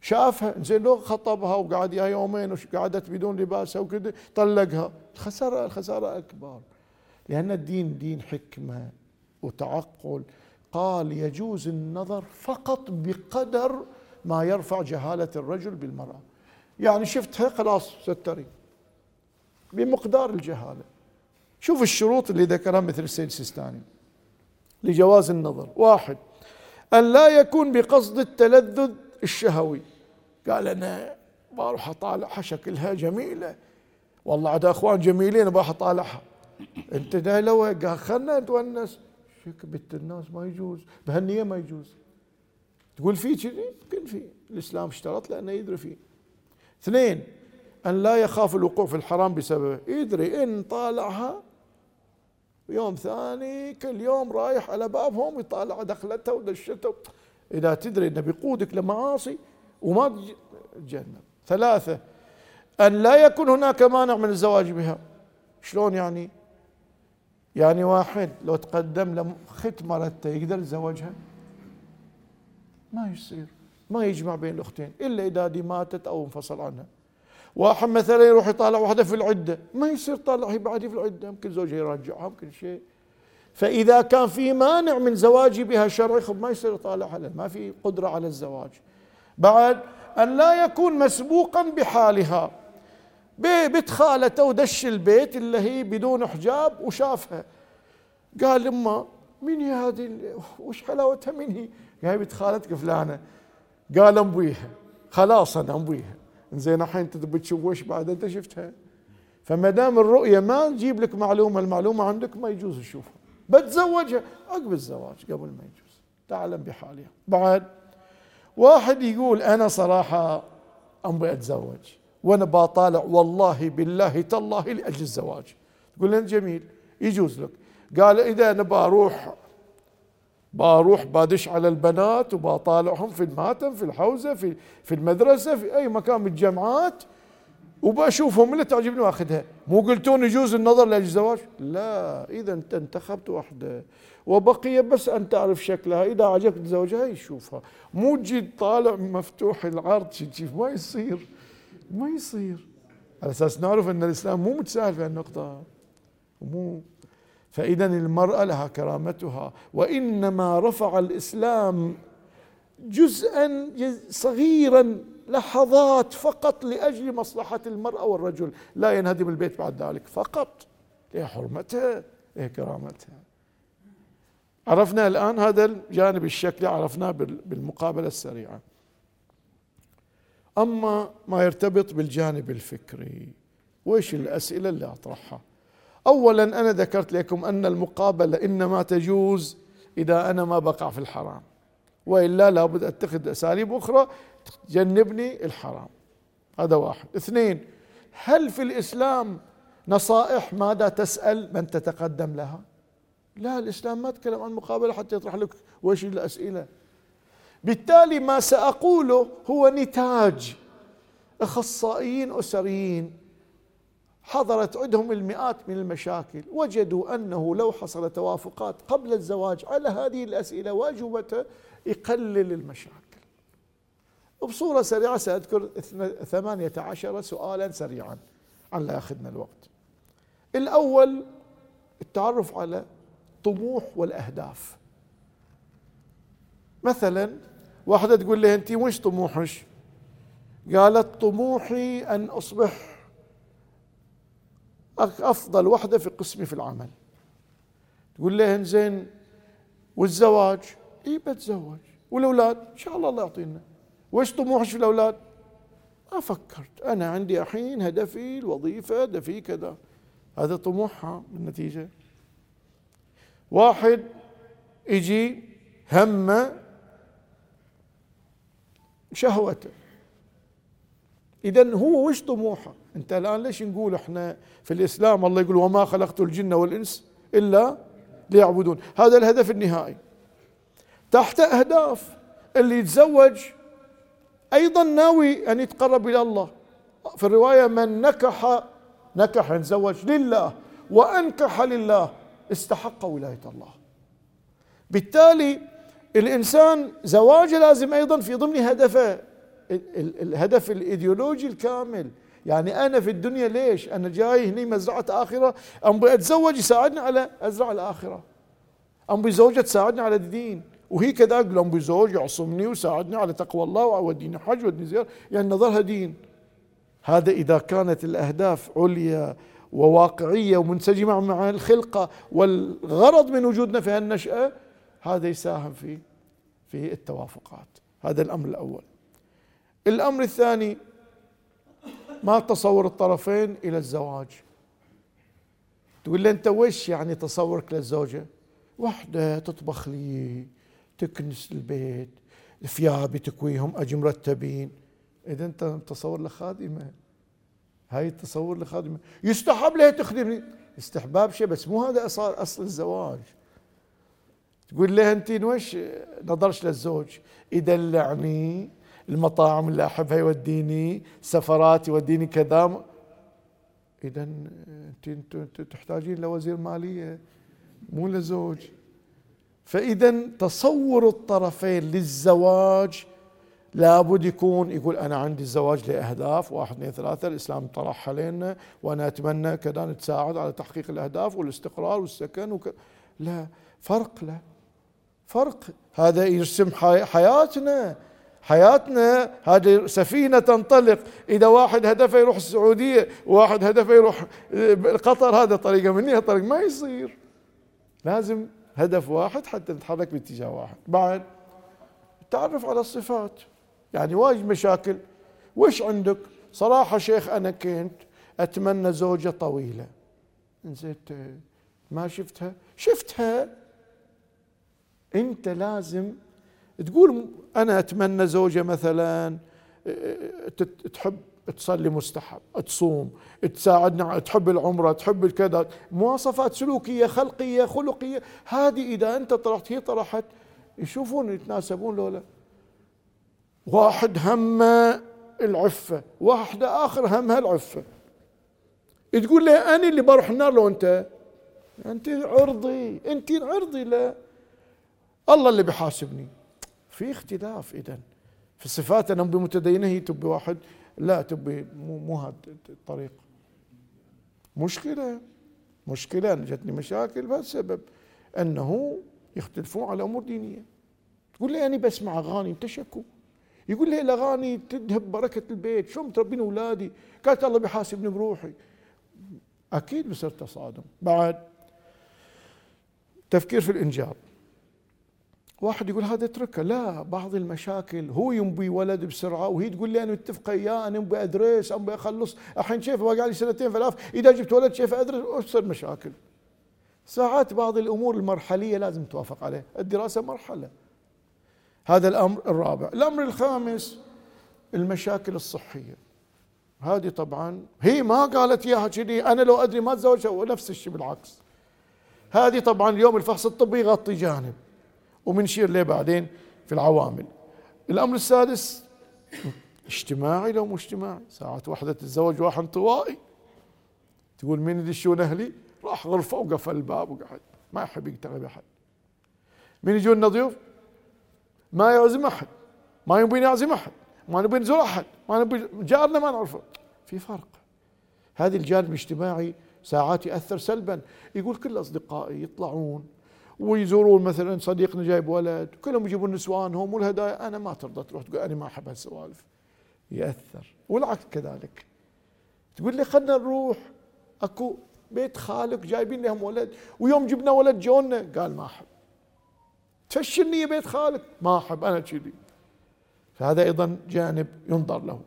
شافها زين لو خطبها وقعد يا يومين وقعدت بدون لباسها وكذا طلقها. الخسارة الخسارة أكبر. لأن الدين دين حكمة وتعقل. قال يجوز النظر فقط بقدر ما يرفع جهالة الرجل بالمرأة. يعني شفتها خلاص ستري. بمقدار الجهالة. شوف الشروط اللي ذكرها مثل السيد السيستاني. لجواز النظر. واحد أن لا يكون بقصد التلذذ الشهوي. قال أنا بروح أطالعها شكلها جميلة. والله عاد أخوان جميلين بروح أطالعها. أنت لو قال خلنا نتونس. شك بنت الناس ما يجوز بهالنية ما يجوز. تقول في كذي يمكن في. الإسلام اشترط لأنه يدري فيه. اثنين أن لا يخاف الوقوع في الحرام بسببه. يدري إن طالعها يوم ثاني كل يوم رايح على بابهم يطالع دخلتها ودشتها إذا تدري أنه بيقودك لمعاصي وما تجنب ثلاثة أن لا يكون هناك مانع من الزواج بها. شلون يعني؟ يعني واحد لو تقدم له خت مرته يقدر يتزوجها؟ ما يصير. ما يجمع بين الأختين إلا إذا دي ماتت أو انفصل عنها. واحد مثلا يروح يطالع واحدة في العدة ما يصير طالع هي بعدي في العدة يمكن زوجها يرجعها يمكن شيء. فإذا كان في مانع من زواجي بها شرعي خب ما يصير يطالعها ما في قدرة على الزواج. بعد أن لا يكون مسبوقا بحالها. بنت خالته ودش البيت اللي هي بدون حجاب وشافها. قال امه من هي هذه وش حلاوتها؟ من هي؟ قال بنت خالتك فلانة. قال ابويها خلاص أنا ابويها زين الحين انت تبي وش بعد؟ أنت شفتها. فما دام الرؤية ما تجيب لك معلومة المعلومة عندك ما يجوز تشوفها. بتزوجها. عقب الزواج قبل ما يجوز. تعلم بحالها. بعد واحد يقول أنا صراحة أبغى أتزوج. وأنا بطالع والله بالله تالله لأجل الزواج. تقول له جميل يجوز لك. قال إذا أنا بروح بروح بادش على البنات وبطالعهم في الماتم في الحوزة في في المدرسة في أي مكان بالجامعات وبشوفهم اللي تعجبني وأخذها. مو قلتون يجوز النظر لأجل الزواج؟ لا إذا أنت انتخبت واحدة وبقي بس أن تعرف شكلها. إذا عجبك زوجها يشوفها. مو تجي طالع مفتوح العرض ما يصير. ما يصير. على أساس نعرف أن الإسلام مو متساهل في النقطه مو فاذا المرأة لها كرامتها وإنما رفع الإسلام جزءا صغيرا لحظات فقط لأجل مصلحة المرأة والرجل. لا ينهدم البيت بعد ذلك فقط. لحرمتها لكرامتها عرفنا الآن هذا الجانب الشكلي عرفناه بالمقابلة السريعة. أما ما يرتبط بالجانب الفكري وش الأسئلة اللي أطرحها؟ اولا أنا ذكرت لكم أن المقابلة إنما تجوز إذا أنا ما بقع في الحرام وإلا لابد أتخذ أساليب أخرى تجنبني الحرام. هذا واحد. اثنين هل في الإسلام نصائح ماذا تسأل من تتقدم لها؟ لا الإسلام ما تكلم عن المقابله حتى يطرح لك وش الأسئلة. بالتالي ما سأقوله هو نتاج. أخصائيين أسريين حضرت عندهم المئات من المشاكل وجدوا أنه لو حصل توافقات قبل الزواج على هذه الأسئلة واجوبتها يقلل المشاكل. وبصورة سريعة سأذكر ثمانية عشر سؤالا سريعا عن لا يأخذنا الوقت. الأول التعرف على الطموح والأهداف. مثلا واحدة تقول لي أنت وش طموحك؟ قالت طموحي أن أصبح أفضل وحدة في قسمي في العمل. تقول لها زين والزواج؟ إي بتزوج. والأولاد؟ إن شاء الله الله يعطينا. وش طموحك في الأولاد؟ ما فكرت. أنا عندي الحين هدفي الوظيفة هدفي كذا. هذا طموحها بالنتيجة. واحد يجي همه شهوته. اذا هو وش طموحه؟ أنت الآن ليش نقول إحنا في الإسلام الله يقول وما خلقت الجن والإنس إلا ليعبدون؟ هذا الهدف النهائي. تحت أهداف اللي يتزوج أيضا ناوي أن يتقرب إلى الله. في الرواية من نكح نكح يتزوج لله وأنكح لله استحق ولاية الله. بالتالي الإنسان زواجه لازم أيضا في ضمن هدفه الهدف الإيديولوجي الكامل. يعني أنا في الدنيا ليش؟ أنا جاي هني مزرعة آخرة. أبغى اتزوج يساعدني على أزرع الآخرة. أبغى زوجه تساعدني على الدين. وهي كذا أم بزوج يعصمني ويساعدني على تقوى الله ووديني حج وديني زيارة. يعني نظرها دين. هذا إذا كانت الأهداف عليا وواقعية ومنسجمة مع الخلقة والغرض من وجودنا في هالنشأة هذا يساهم في في التوافقات. هذا الأمر الأول. الأمر الثاني ما تصور الطرفين إلى الزواج. تقول لي أنت وش يعني تصورك للزوجة؟ واحدة تطبخ لي تكنس البيت ثيابي تكويهم أجي مرتبين. إذا أنت تصور لخادمه هاي التصور لخادمه يستحب لها تخدمني استحباب شيء بس مو هذا أصل الزواج. تقول لها أنت وش نظرش للزوج؟ يدلعني المطاعم اللي أحبها يوديني سفرات يوديني كذا. إذا انت انت تحتاجين لوزير مالية مو لزوج. فإذا تصور الطرفين للزواج لابد يكون يقول أنا عندي الزواج لأهداف واحد اثنين ثلاثة الإسلام طرحها علينا وأنا أتمنى كذا نتساعد على تحقيق الأهداف والاستقرار والسكن وك... لا فرق لا. فرق. هذا يرسم حياتنا. حياتنا هذه سفينة تنطلق. إذا واحد هدفه يروح السعودية وواحد هدفه يروح قطر هذا طريقة مني طريق ما يصير. لازم هدف واحد حتى نتحرك باتجاه واحد. بعد التعرف على الصفات. يعني واجد مشاكل. وش عندك؟ صراحة شيخ أنا كنت أتمنى زوجة طويلة. نزيت ما شفتها؟ شفتها. أنت لازم تقول أنا أتمنى زوجة مثلا تحب تصلي مستحب تصوم تساعدنا تحب العمرة تحب الكذا مواصفات سلوكية خلقية خلقية. هذه إذا أنت طرحت هي طرحت يشوفون يتناسبون لولا. واحد همه العفة واحدة آخر همها العفة تقول لي أنا اللي بروح النار لو أنت؟ أنت عرضي أنت عرضي لا. الله اللي بيحاسبني. في اختلاف إذا في الصفات أنا بمتدينة هي تبي واحد لا تبي مو مو هذا الطريق. مشكلة مشكلة أنا جتني مشاكل بهالسبب أنه يختلفون على أمور دينية. تقول لي أنا بسمع أغاني تشكوا يقول لي الأغاني تذهب بركة البيت. شو متربين أولادي؟ قالت الله بيحاسبني بروحي. أكيد بصير تصادم بعد تفكير في الإنجاب. واحد يقول هذا اتركه. لا بعض المشاكل هو ينبي ولد بسرعة وهي تقول لي أنا متفقة اياه أنا أبي أدرس أبي أخلص. الحين شايف باقي لي سنتين ثلاث إذا جبت ولد شايف أدرس وتصير مشاكل؟ ساعات بعض الأمور المرحلية لازم توافق عليه الدراسة مرحلة. هذا الأمر الرابع. الأمر الخامس المشاكل الصحية. هذه طبعا هي ما قالت إياها كذي. أنا لو أدري ما اتزوجها ونفس الشيء بالعكس. هذه طبعا اليوم الفحص الطبي يغطي جانب. وبنشير له بعدين في العوامل. الأمر السادس اجتماعي لو مو اجتماعي. ساعات وحدة تتزوج واحد انطوائي. تقول مين يدشون أهلي؟ راح غرفه وقفل الباب وقعد. ما يحب يقترب باحد من يجون ضيوف ما يعزم أحد. ما يبي يعزم أحد. ما نبي نزور أحد. ما نبي جارنا ما نعرفه. في فرق. هذه الجانب الاجتماعي ساعات ياثر سلبا. يقول كل أصدقائي يطلعون ويزورون مثلا صديقنا جايب ولد كلهم يجيبون نسوانهم والهدايا. أنا ما ترضى تروح تقول أنا ما أحب هالسوالف. يأثر. والعكس كذلك. تقول لي خلنا نروح أكو بيت خالك جايبين لهم ولد ويوم جبنا ولد جونا قال ما أحب. تفشلني بيت خالك؟ ما أحب أنا كذي. فهذا أيضا جانب ينظر له.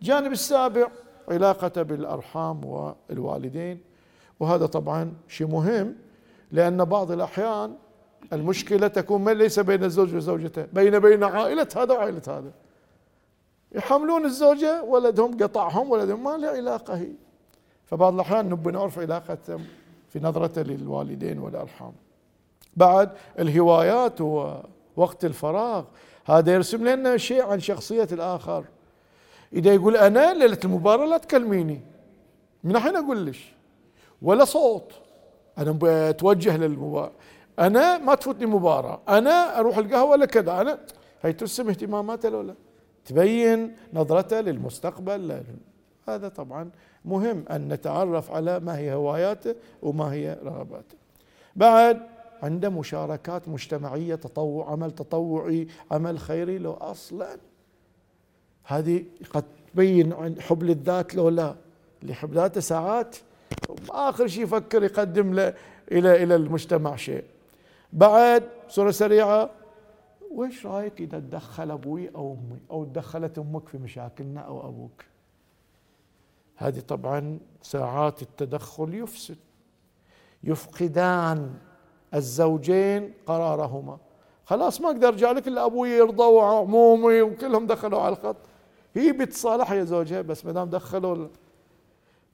الجانب السابع علاقته بالأرحام والوالدين. وهذا طبعا شيء مهم. لأن بعض الأحيان المشكلة تكون ليس بين الزوج وزوجته بين بين عائلة هذا وعائلة هذا. يحملون الزوجة ولدهم قطعهم ولدهم ما له علاقة هي. فبعض الأحيان نبي نعرف علاقته في نظرته للوالدين والأرحام. بعد الهوايات ووقت الفراغ هذا يرسم لنا شيء عن شخصية الآخر. إذا يقول أنا ليلة المباراة لا تكلميني. من الحين أقول لك ولا صوت. أنا أتوجه للمباراة أنا ما تفوتني مباراة. أنا أروح القهوة ولا كذا. أنا هي ترسم اهتماماته ولا تبين نظرته للمستقبل. هذا طبعا مهم أن نتعرف على ما هي هواياته وما هي رغباته. بعد عنده مشاركات مجتمعية تطوع عمل تطوعي عمل خيري لو أصلا هذه قد تبين عن حب للذات لو لا. يحب ذاته ساعات آخر شيء يفكر يقدم له إلى إلى المجتمع شيء. بعد صورة سريعة وش رأيك إذا تدخل أبوي أو أمي؟ أو تدخلت أمك في مشاكلنا أو أبوك؟ هذه طبعا ساعات التدخل يفسد. يفقدان الزوجين قرارهما. خلاص ما أقدر أرجع لك إلا أبوي يرضى وعمومي وكلهم دخلوا على الخط. هي بتصالح يا زوجها بس ما دام دخلوا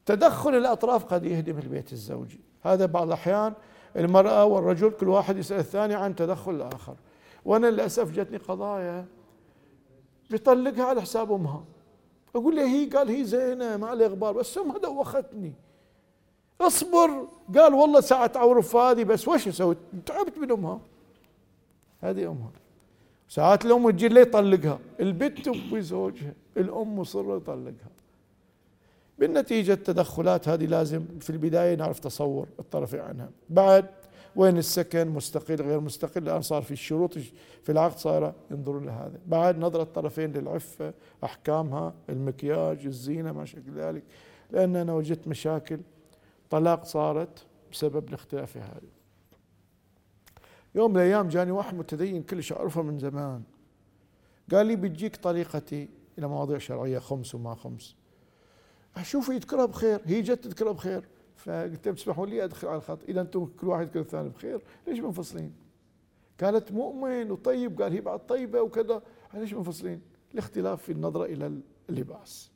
تدخل الأطراف قد يهدم البيت الزوجي. هذا بعض الأحيان المرأة والرجل كل واحد يسأل الثاني عن تدخل الآخر. وأنا للأسف جتني قضايا بيطلقها على حساب أمها. أقول له هي قال هي زينة ما عليه غبار. بس أمها دوختني. اصبر. قال والله ساعة عورف هذه بس وش أسوي؟ تعبت من أمها. هذه أمها. ساعات الأم تجي لي يطلقها؟ البنت تبي زوجها الأم مصرة يطلقها. بالنتيجة التدخلات هذه لازم في البداية نعرف تصور الطرفين عنها. بعد وين السكن؟ مستقل غير مستقل. الآن صار في الشروط في العقد صار ينظرون لهذا. بعد نظرة الطرفين للعفة أحكامها المكياج الزينة ما شكل ذلك. لأن أنا وجدت مشاكل طلاق صارت بسبب الاختلاف هذا يوم من الأيام جاني واحد متدين كلش أعرفه من زمان. قال لي بتجيك طريقتي إلى مواضيع شرعية خمس وما خمس. أشوف يذكرها بخير هي جت تذكرها بخير. فقلت لهم تسمحوا لي أدخل على الخط. إذا أنتم كل واحد يذكر الثاني بخير. ليش منفصلين؟ قالت مؤمن وطيب قال هي بعد طيبة وكذا. ليش منفصلين؟ الاختلاف في النظره إلى اللباس.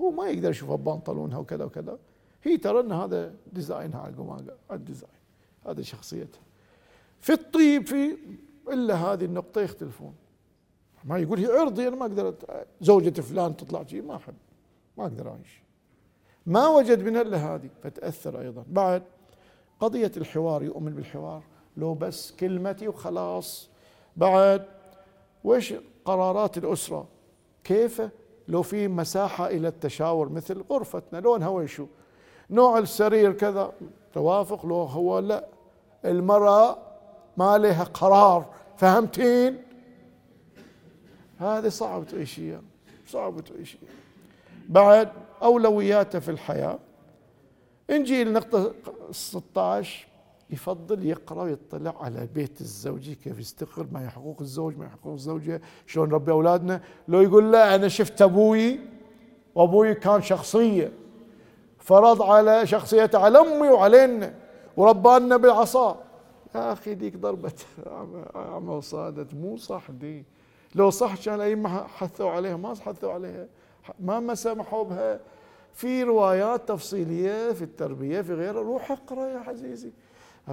هو ما يقدر يشوفها ببنطلونها وكذا وكذا. هي ترى إن هذا ديزاينها على القماقه الديزاين. هذا شخصيتها. في الطيب في إلا هذه النقطة يختلفون. ما يقول هي عرضي أنا ما أقدر زوجة فلان تطلع شيء ما أحب. ما أقدر أعيش. ما وجد منها إلا هذه فتأثر أيضا. بعد قضية الحوار يؤمن بالحوار لو بس كلمتي وخلاص. بعد وش قرارات الأسرة؟ كيف؟ لو في مساحة إلى التشاور مثل غرفتنا لونها ويشو نوع السرير كذا توافق؟ لو هو لا. المرأة ما لها قرار فهمتين؟ هذه صعب تعيشيها صعب تعيشيها. بعد أولوياته في الحياة. نجي النقطة 16 يفضل يقرأ ويطلع على بيت الزوجي كيف يستقر ما هي حقوق الزوج ما هي حقوق الزوجة شلون نربي أولادنا. لو يقول لا أنا شفت أبوي وأبوي كان شخصية. فرض على شخصيته على أمي وعلينا وربانا بالعصا. يا أخي ديك ضربة أعمى وصادت مو صح دي. لو صح كان الأئمة حثوا عليها ما حثوا عليها. ما ما سمحوا بها. في روايات تفصيلية في التربية في غيره روح اقرأ يا عزيزي.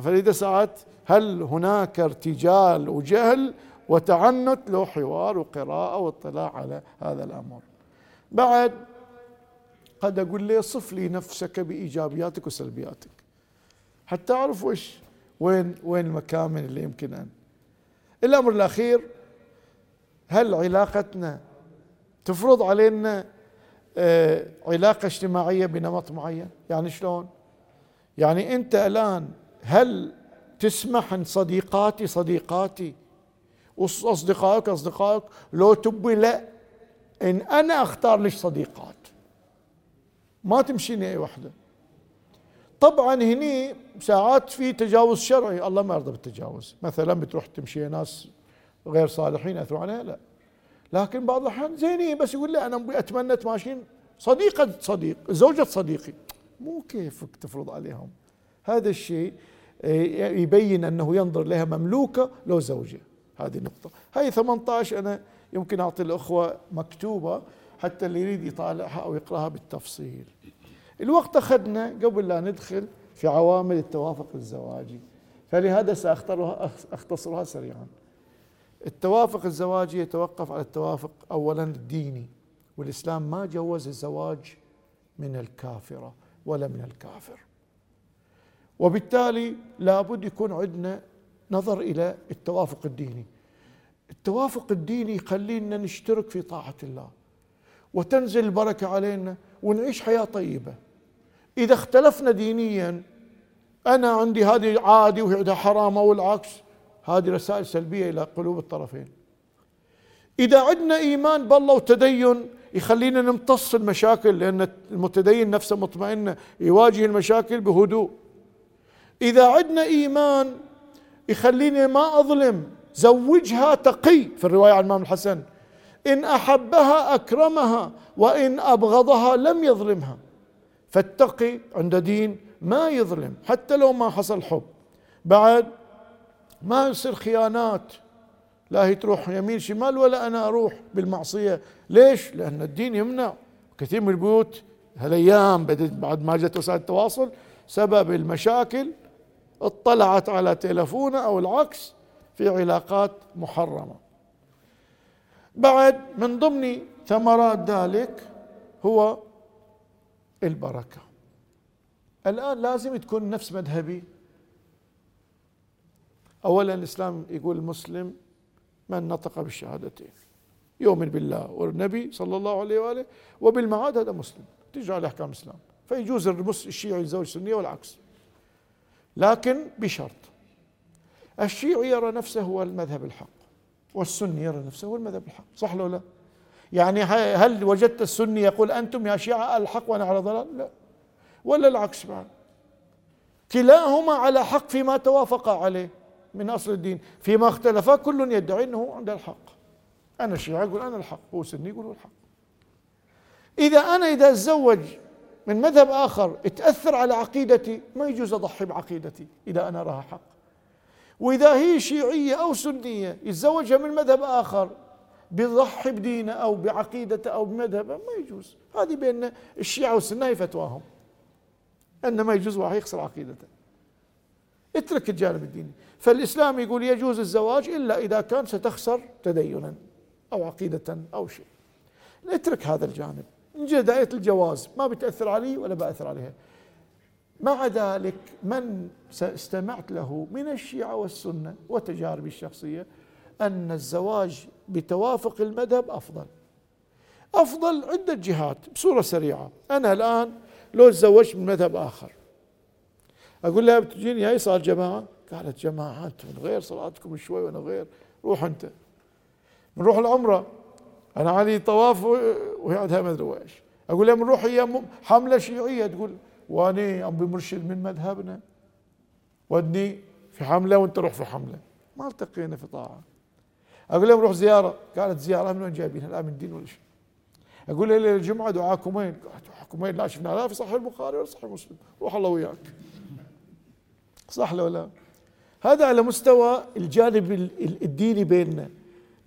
فلذا ساعات هل هناك ارتجال وجهل وتعنت له حوار وقراءة واطلاع على هذا الأمر؟ بعد قد أقول لي صف لي نفسك بإيجابياتك وسلبياتك. حتى أعرف وش وين وين المكامن اللي يمكن أن. الأمر الأخير هل علاقتنا تفرض علينا آه، علاقة اجتماعية بنمط معين. يعني شلون؟ يعني أنت الآن هل تسمح أن صديقاتي صديقاتي وأصدقائك أصدقائك لو تبي لا. إن أنا أختار لك صديقات؟ ما تمشيني أي وحدة. طبعا هني ساعات في تجاوز شرعي. الله ما يرضى بالتجاوز. مثلا بتروح تمشي ناس غير صالحين أثروا عليها؟ لا. لكن بعض الأحيان زينين بس يقول لا أنا أتمنى تماشين صديقه صديق زوجة صديقي. مو كيفك تفرض عليهم. هذا الشيء آه، يبين أنه ينظر لها مملوكة لو زوجة. هذه النقطة. هاي 18 أنا يمكن أعطي الأخوة مكتوبة حتى اللي يريد يطالعها أو يقرأها بالتفصيل. الوقت أخذنا قبل لا ندخل في عوامل التوافق الزواجي. فلهذا ساختصرها أختصرها سريعا. التوافق الزواجي يتوقف على التوافق اولا الديني والإسلام ما جوز الزواج من الكافرة ولا من الكافر. وبالتالي لابد يكون عندنا نظر إلى التوافق الديني. التوافق الديني يخلينا نشترك في طاعة الله وتنزل البركة علينا ونعيش حياة طيبة. إذا اختلفنا دينيا أنا عندي هذه عادي وهذا حرام أو العكس هذه رسائل سلبية إلى قلوب الطرفين. إذا عندنا إيمان بالله وتدين يخلينا نمتص المشاكل لأن المتدين نفسه مطمئن يواجه المشاكل بهدوء. إذا عندنا إيمان يخليني ما أظلم زوجها تقي. في الرواية عن الإمام الحسن إن أحبها أكرمها وإن أبغضها لم يظلمها. فالتقي عند دين ما يظلم حتى لو ما حصل حب. بعد ما يصير خيانات. لا هي تروح يمين شمال ولا أنا أروح بالمعصية. ليش؟ لأن الدين يمنع. كثير من البيوت هالأيام بعد ما جت وسائل التواصل سبب المشاكل اطلعت على تلفونه أو العكس في علاقات محرمة. بعد من ضمن ثمرات ذلك هو البركة. الآن لازم تكون نفس مذهبي اولا الإسلام يقول المسلم من نطق بالشهادتين يؤمن بالله والنبي صلى الله عليه وآله وبالمعاد هذا مسلم تجرى على أحكام الإسلام. فيجوز الشيعي يتزوج سنيه والعكس. لكن بشرط الشيعي يرى نفسه هو المذهب الحق والسني يرى نفسه هو المذهب الحق صح لو لا؟ يعني هل وجدت السني يقول أنتم يا شيعة الحق وأنا على ضلال؟ لا. ولا العكس بعد كلاهما على حق فيما توافقا عليه. من أصل الدين. فيما اختلفا كل يدعي أنه عند الحق. أنا شيعي أقول أنا الحق هو سني يقول الحق. إذا أنا إذا أتزوج من مذهب آخر تأثر على عقيدتي ما يجوز أضحي بعقيدتي إذا أنا أراها حق. وإذا هي شيعية أو سنية يتزوجها من مذهب آخر بيضحي بدينه أو بعقيدته أو بمذهبه ما يجوز. هذه بين الشيعة والسنة هي فتواهم. انه ما يجوز واحد يخسر عقيدته. اترك الجانب الديني. فالإسلام يقول يجوز الزواج إلا إذا كان ستخسر تدينا أو عقيدة أو شيء. اترك هذا الجانب. نجي دائره الجواز. ما بتأثر عليه ولا بأثر عليها. مع ذلك من استمعت له من الشيعة والسنة وتجاربي الشخصية أن الزواج بتوافق المذهب أفضل. أفضل عده جهات بصورة سريعة. أنا الآن لو تزوجت من مذهب آخر. أقول لها بتجيني هاي صار جماعة. قالت أنتم من غير صلاتكم شوي وأنا غير روح أنت. نروح العمرة. أنا علي طواف وهي عندها ما أدري ويش أقول لها بنروح هي حملة شيعية. تقول وأني ابي مرشد من مذهبنا. ودني في حملة وأنت روح في حملة. ما التقينا في طاعة. أقول لهم روح زيارة. قالت زيارة من وين جايبينها؟ لا من دين ولا شيء أقول لها ليله الجمعة دعاكم وين؟ دعاكم وين؟ لا شفنا لا في صحيح البخاري ولا صحيح مسلم. روح الله وياك. صح لو لا؟ هذا على مستوى الجانب الديني بيننا.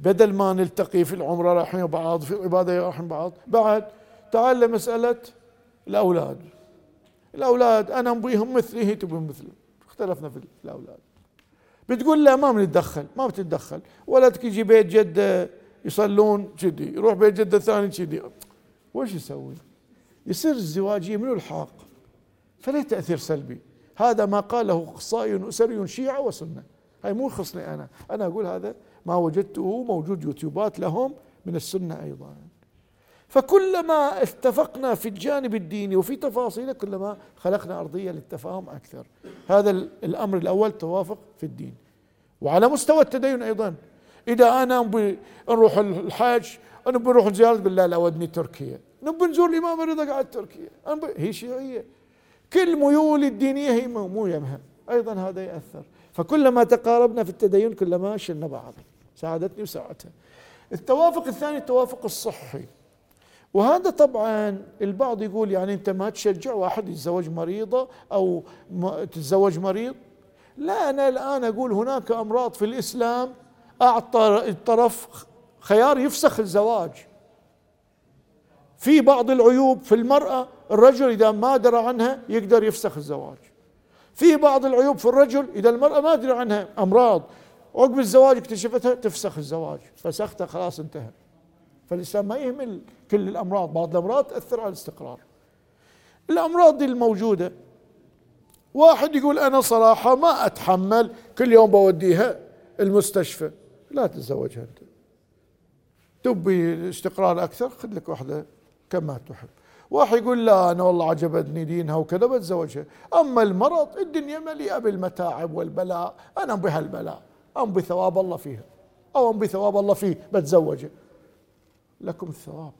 بدل ما نلتقي في العمرة رايحين بعض في العباده رايحين بعض بعد تعال لمسألة الأولاد. الأولاد أنا ابيهم مثلي هي تبي مثلي. اختلفنا في الأولاد. بتقول لا ما بنتدخل ما بتتدخل. ولدك يجي بيت جدة يصلون كذي يروح بيت جدة ثاني كذي. وش يسوي؟ يصير الزواج منو الحاق. فله تأثير سلبي؟ هذا ما قاله اخصائي اسري شيعة وسنة. هاي مو يخصني أنا. أنا أقول هذا ما وجدته موجود يوتيوبات لهم من السنة أيضا. فكلما اتفقنا في الجانب الديني وفي تفاصيله كلما خلقنا أرضية للتفاهم أكثر. هذا الأمر الأول توافق في الدين. وعلى مستوى التدين أيضا. إذا أنا نروح الحج أنا بنروح زيارة بالله لا ودني تركيا. نبي نزور الإمام الرضا قاعد تركيا. هي شيعية. كل ميول الدينية هي مو يمها. أيضا هذا يأثر. فكلما تقاربنا في التدين كلما شلنا بعض. ساعدتني وساعدتها التوافق الثاني التوافق الصحي. وهذا طبعا البعض يقول يعني أنت ما تشجع واحد يتزوج مريضة أو تتزوج مريض. لا أنا الآن أقول هناك أمراض في الإسلام أعطى الطرف خيار يفسخ الزواج. في بعض العيوب في المرأة الرجل إذا ما درى عنها يقدر يفسخ الزواج. في بعض العيوب في الرجل إذا المرأة ما درى عنها أمراض عقب الزواج اكتشفتها تفسخ الزواج فسختها خلاص انتهى. فالإسلام ما يهمل كل الأمراض بعض الأمراض تأثر على الاستقرار. الأمراض دي الموجودة واحد يقول أنا صراحة ما أتحمل كل يوم بوديها المستشفى لا تتزوجها أنت. تبي استقرار أكثر خذ لك واحدة كما تحب. واحد يقول لا أنا والله عجبتني دينها وكذا بتزوجها. أما المرض الدنيا مليئة بالمتاعب والبلاء. أنا بهالبلاء. أم بثواب الله فيها. أو أم بثواب الله فيه بتزوجه لكم الثواب.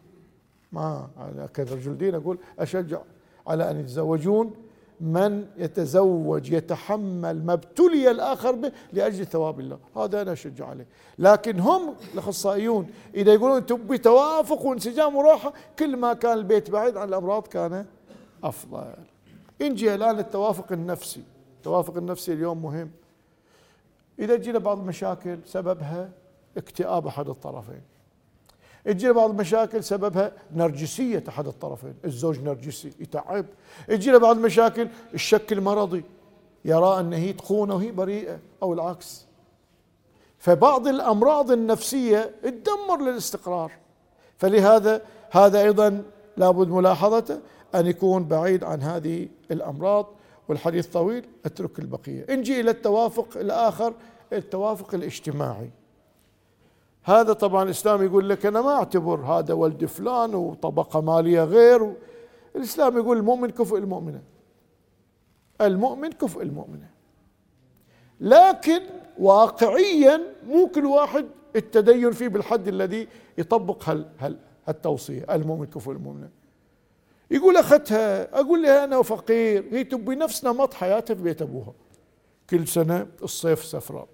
ما لكن رجل دين أقول أشجع على أن يتزوجون من يتزوج يتحمل ما ابتلي الآخر به لأجل ثواب الله. هذا أنا أشجع عليه. لكن هم الأخصائيون إذا يقولون تبي توافق وانسجام وراحة كل ما كان البيت بعيد عن الأمراض كان أفضل. نجي الآن للتوافق النفسي. التوافق النفسي اليوم مهم. إذا جينا بعض المشاكل سببها اكتئاب أحد الطرفين. تجي بعض المشاكل سببها نرجسية أحد الطرفين الزوج نرجسي يتعب. تجي بعض المشاكل الشك المرضي يرى أن هي تخونه وهي بريئة أو العكس. فبعض الأمراض النفسية تدمر للاستقرار. فلهذا هذا أيضا لابد ملاحظته أن يكون بعيد عن هذه الأمراض والحديث طويل أترك البقية. نجي إلى التوافق الآخر التوافق الاجتماعي. هذا طبعا الإسلام يقول لك أنا ما أعتبر هذا ولد فلان وطبقة مالية غير الإسلام يقول المؤمن كفء المؤمنة. المؤمن كفء المؤمنة. لكن واقعيا مو كل واحد التدين فيه بالحد الذي يطبق هال هال هالتوصية. المؤمن كفء المؤمنة. يقول أختها أقول لها أنا فقير. هي تبي نفس نمط حياتها في بيت أبوها. كل سنة الصيف سفره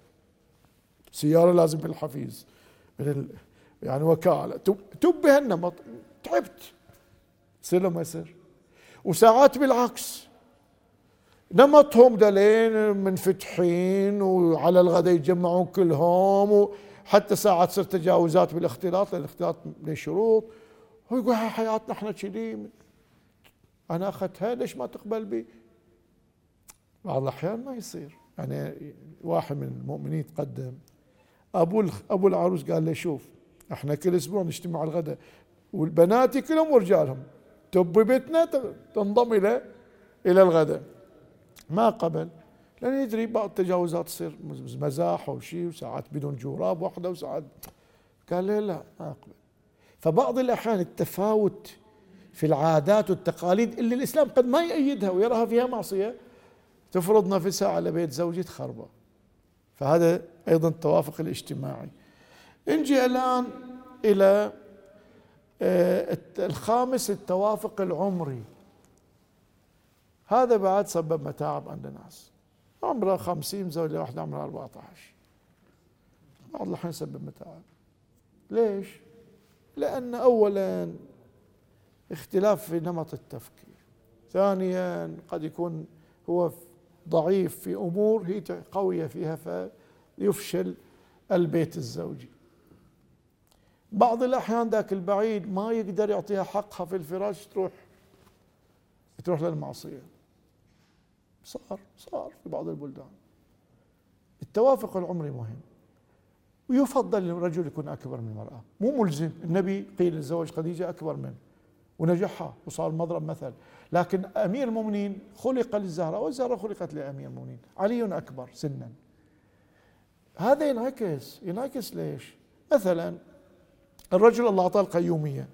سيارة لازم بالحفيز. من يعني وكالة. تب بهالنمط تعبت. يصير ما يصير. وساعات بالعكس. نمطهم دلين منفتحين وعلى الغداء يتجمعون كلهم حتى ساعات تصير تجاوزات بالاختلاط لأن الاختلاط له شروط. هو يقول حياتنا إحنا كذي. أنا أخذتها ليش ما تقبل بي؟ بعض الأحيان ما يصير. يعني واحد من المؤمنين تقدم أبو أبو العروس قال له شوف إحنا كل أسبوع نجتمع على الغداء والبنات كلهم ورجالهم تب بيتنا تنضم إلى إلى الغداء. ما قبل لأن يدري بعض التجاوزات تصير مزاح أو شيء وساعات بدون جوراب واحدة وساعات. قال لي لا ما اقبل فبعض الأحيان التفاوت في العادات والتقاليد اللي الإسلام قد ما يأيدها ويراها فيها معصية تفرض نفسها على بيت زوجي تخربه. فهذا أيضا التوافق الاجتماعي. نجي الآن إلى آه، الخامس التوافق العمري. هذا بعد سبب متاعب عند الناس. عمره خمسين زوجة واحدة عمرها 14 بعض الأحيان سبب متاعب. ليش؟ لأن أولا اختلاف في نمط التفكير. ثانيا قد يكون هو ضعيف في أمور هي قوية فيها فيفشل البيت الزوجي. بعض الأحيان ذاك البعيد ما يقدر يعطيها حقها في الفراش تروح تروح للمعصية. صار صار في بعض البلدان. التوافق العمري مهم. ويفضل الرجل يكون أكبر من المرأة. مو ملزم. النبي قيل الزواج خديجة أكبر منه ونجحها وصار مضرب مثل. لكن أمير المؤمنين خلق للزهراء والزهراء خلقت لأمير المؤمنين. علي أكبر سنا. هذا ينعكس ينعكس ليش؟ مثلا الرجل الله أعطاه القيومية.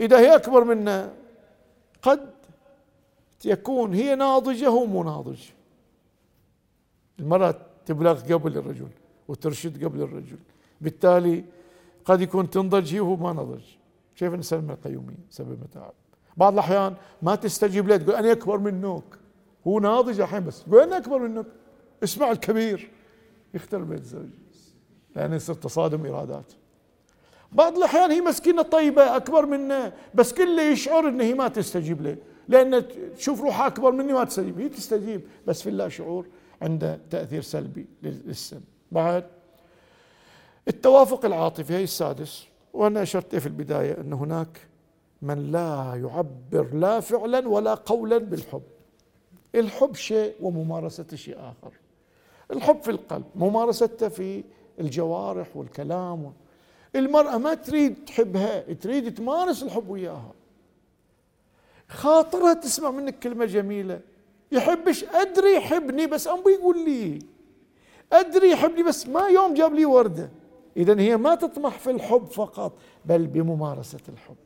إذا هي أكبر منا قد يكون هي ناضجة هو مو ناضج. المرأة تبلغ قبل الرجل وترشد قبل الرجل. بالتالي قد يكون تنضج هي وهو ما نضج. كيف نسمي القيومية؟ سبب متاعب بعض الأحيان ما تستجيب له تقول أنا أكبر منك. هو ناضج الحين بس تقول أنا أكبر منك. اسمع الكبير. يختل بيت الزوج. لأن يصير تصادم إرادات. بعض الأحيان هي مسكينة طيبة أكبر منه بس كله يشعر أن هي ما تستجيب له. لأن تشوف روحها أكبر مني ما تستجيب. هي تستجيب بس في اللا شعور عنده تأثير سلبي للسن. بعد التوافق العاطفي هي السادس. وأنا أشرت في البداية أن هناك من لا يعبر لا فعلا ولا قولا بالحب. الحب شيء وممارسته شيء آخر. الحب في القلب ممارسته في الجوارح والكلام. المرأة ما تريد تحبها تريد تمارس الحب وياها. خاطرها تسمع منك كلمة جميلة. يحبش أدري يحبني بس أم بيقول لي. أدري يحبني بس ما يوم جاب لي وردة. إذا هي ما تطمح في الحب فقط بل بممارسة الحب.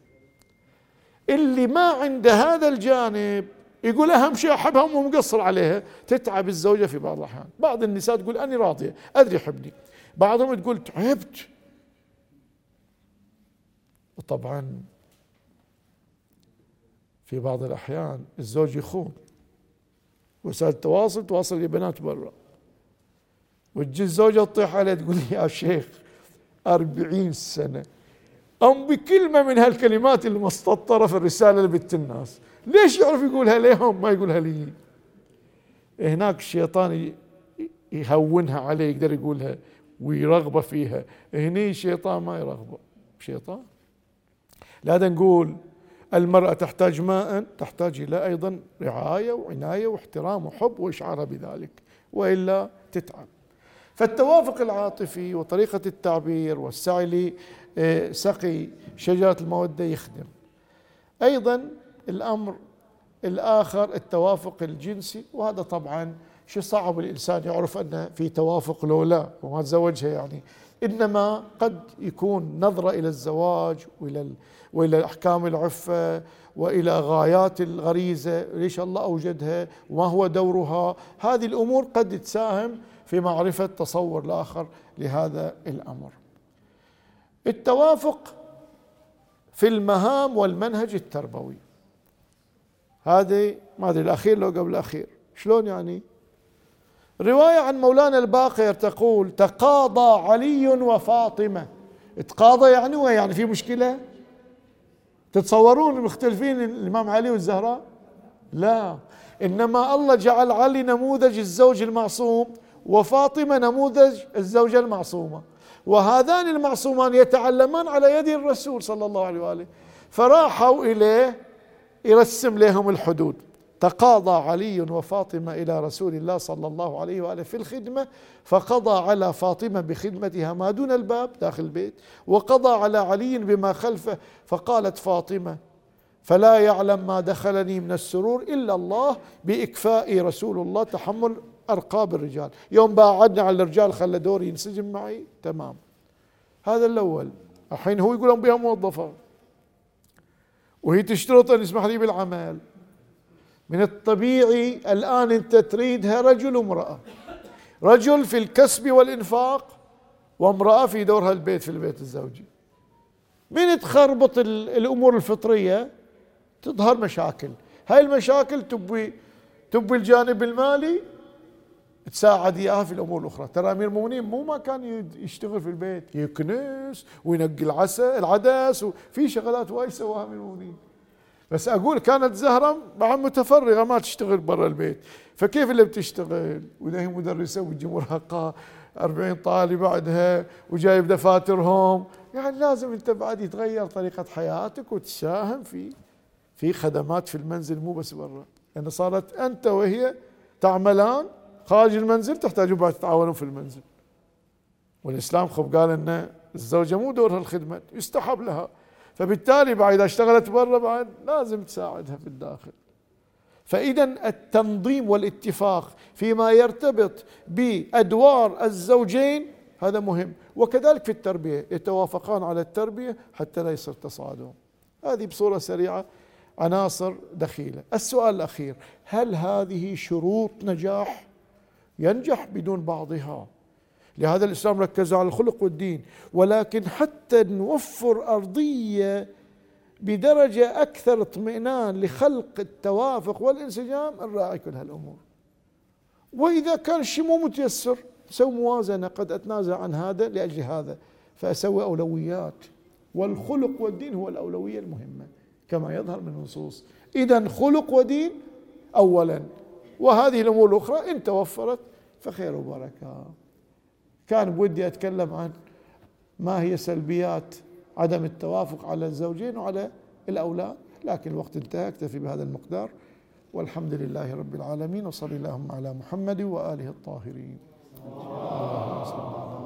اللي ما عنده هذا الجانب يقول أهم شيء أحبها ومو مقصر عليها. تتعب الزوجة في بعض الأحيان. بعض النساء تقول أنا راضية أدري يحبني بعضهم تقول تعبت. وطبعا في بعض الأحيان الزوج يخون. وسائل التواصل تواصل لبنات برا. وتجي الزوجة تطيح عليه تقول يا شيخ أربعين سنة. أم بكلمة من هالكلمات المستطرة في الرسالة لبنت الناس. ليش يعرف يقولها ليهم ما يقولها لي؟ هناك الشيطان يهونها عليه يقدر يقولها ويرغبه فيها. هني الشيطان ما يرغبه. شيطان. لا نقول المرأة تحتاج ماء تحتاج إلى أيضا رعاية وعناية واحترام وحب وإشعارها بذلك وإلا تتعب. فالتوافق العاطفي وطريقة التعبير والسعي لسقي شجرة المودة يخدم. أيضا الأمر الآخر التوافق الجنسي. وهذا طبعا شيء صعب الإنسان يعرف أن في توافق لو لا وما تزوجها يعني. إنما قد يكون نظرة إلى الزواج وإلى وإلى أحكام العفة وإلى غايات الغريزة. ليش الله أوجدها؟ وما هو دورها؟ هذه الأمور قد تساهم في معرفة تصور الآخر لهذا الأمر. التوافق في المهام والمنهج التربوي. هذه ما أدري الأخير لو قبل الأخير. شلون يعني؟ رواية عن مولانا الباقر تقول تقاضى علي وفاطمة. تقاضى يعني يعني في مشكلة؟ تتصورون مختلفين الإمام علي والزهراء؟ لا. إنما الله جعل علي نموذج الزوج المعصوم وفاطمة نموذج الزوجة المعصومة. وهذان المعصومان يتعلمان على يد الرسول صلى الله عليه وآله. فراحوا إليه يرسم لهم الحدود. تقاضى علي وفاطمة إلى رسول الله صلى الله عليه وآله في الخدمة فقضى على فاطمة بخدمتها ما دون الباب داخل البيت وقضى على علي بما خلفه فقالت فاطمة فلا يعلم ما دخلني من السرور إلا الله بإكفاء رسول الله تحمل أرقاب الرجال. يوم باعدنا على الرجال خلى دوري ينسجم معي تمام. هذا الأول. الحين هو يقول بها موظفة. وهي تشترط أن يسمح لي بالعمل. من الطبيعي الآن أنت تريدها رجل وامرأة. رجل في الكسب والإنفاق وامرأة في دورها البيت في البيت الزوجي. من تخربط الأمور الفطرية؟ تظهر مشاكل. هاي المشاكل تبوي تبوي الجانب المالي تساعد اياها في الأمور الأخرى. ترى أمير المؤمنين مو ما كان يشتغل في البيت يكنس وينقي العسل العدس وفي شغلات وايد سواها أمير المؤمنين. بس أقول كانت زهرة مع متفرغة ما تشتغل برا البيت. فكيف اللي بتشتغل؟ وإذا هي مدرسة وتجي مرهقه 40 طالب بعدها وجايب دفاترهم. يعني لازم أنت بعد يتغير طريقة حياتك وتساهم في في خدمات في المنزل مو بس برا. لأن يعني صارت أنت وهي تعملان خارج المنزل تحتاجون بعد تتعاونون في المنزل. والإسلام خب قال إن الزوجة مو دورها الخدمة يستحب لها. فبالتالي بعد إذا اشتغلت برا بعد لازم تساعدها في الداخل. فإذا التنظيم والاتفاق فيما يرتبط بأدوار الزوجين هذا مهم. وكذلك في التربية يتوافقان على التربية حتى لا يصير تصادم هذه بصورة سريعة عناصر دخيلة. السؤال الأخير هل هذه شروط نجاح؟ ينجح بدون بعضها. لهذا الإسلام ركز على الخلق والدين ولكن حتى نوفر أرضية بدرجة أكثر اطمئنان لخلق التوافق والانسجام نراعي كل هالأمور. وإذا كان الشيء مو متيسر سوي موازنة. قد أتنازع عن هذا لأجل هذا فأسوي أولويات. والخلق والدين هو الأولوية المهمة كما يظهر من النصوص. اذا خلق ودين اولا. وهذه الأمور الأخرى إن توفرت فخير وبركة. كان بودي أتكلم عن ما هي سلبيات عدم التوافق على الزوجين وعلى الأولاد لكن الوقت انتهى اكتفي بهذا المقدار. والحمد لله رب العالمين وصلي اللهم على محمد وآله الطاهرين. اللهم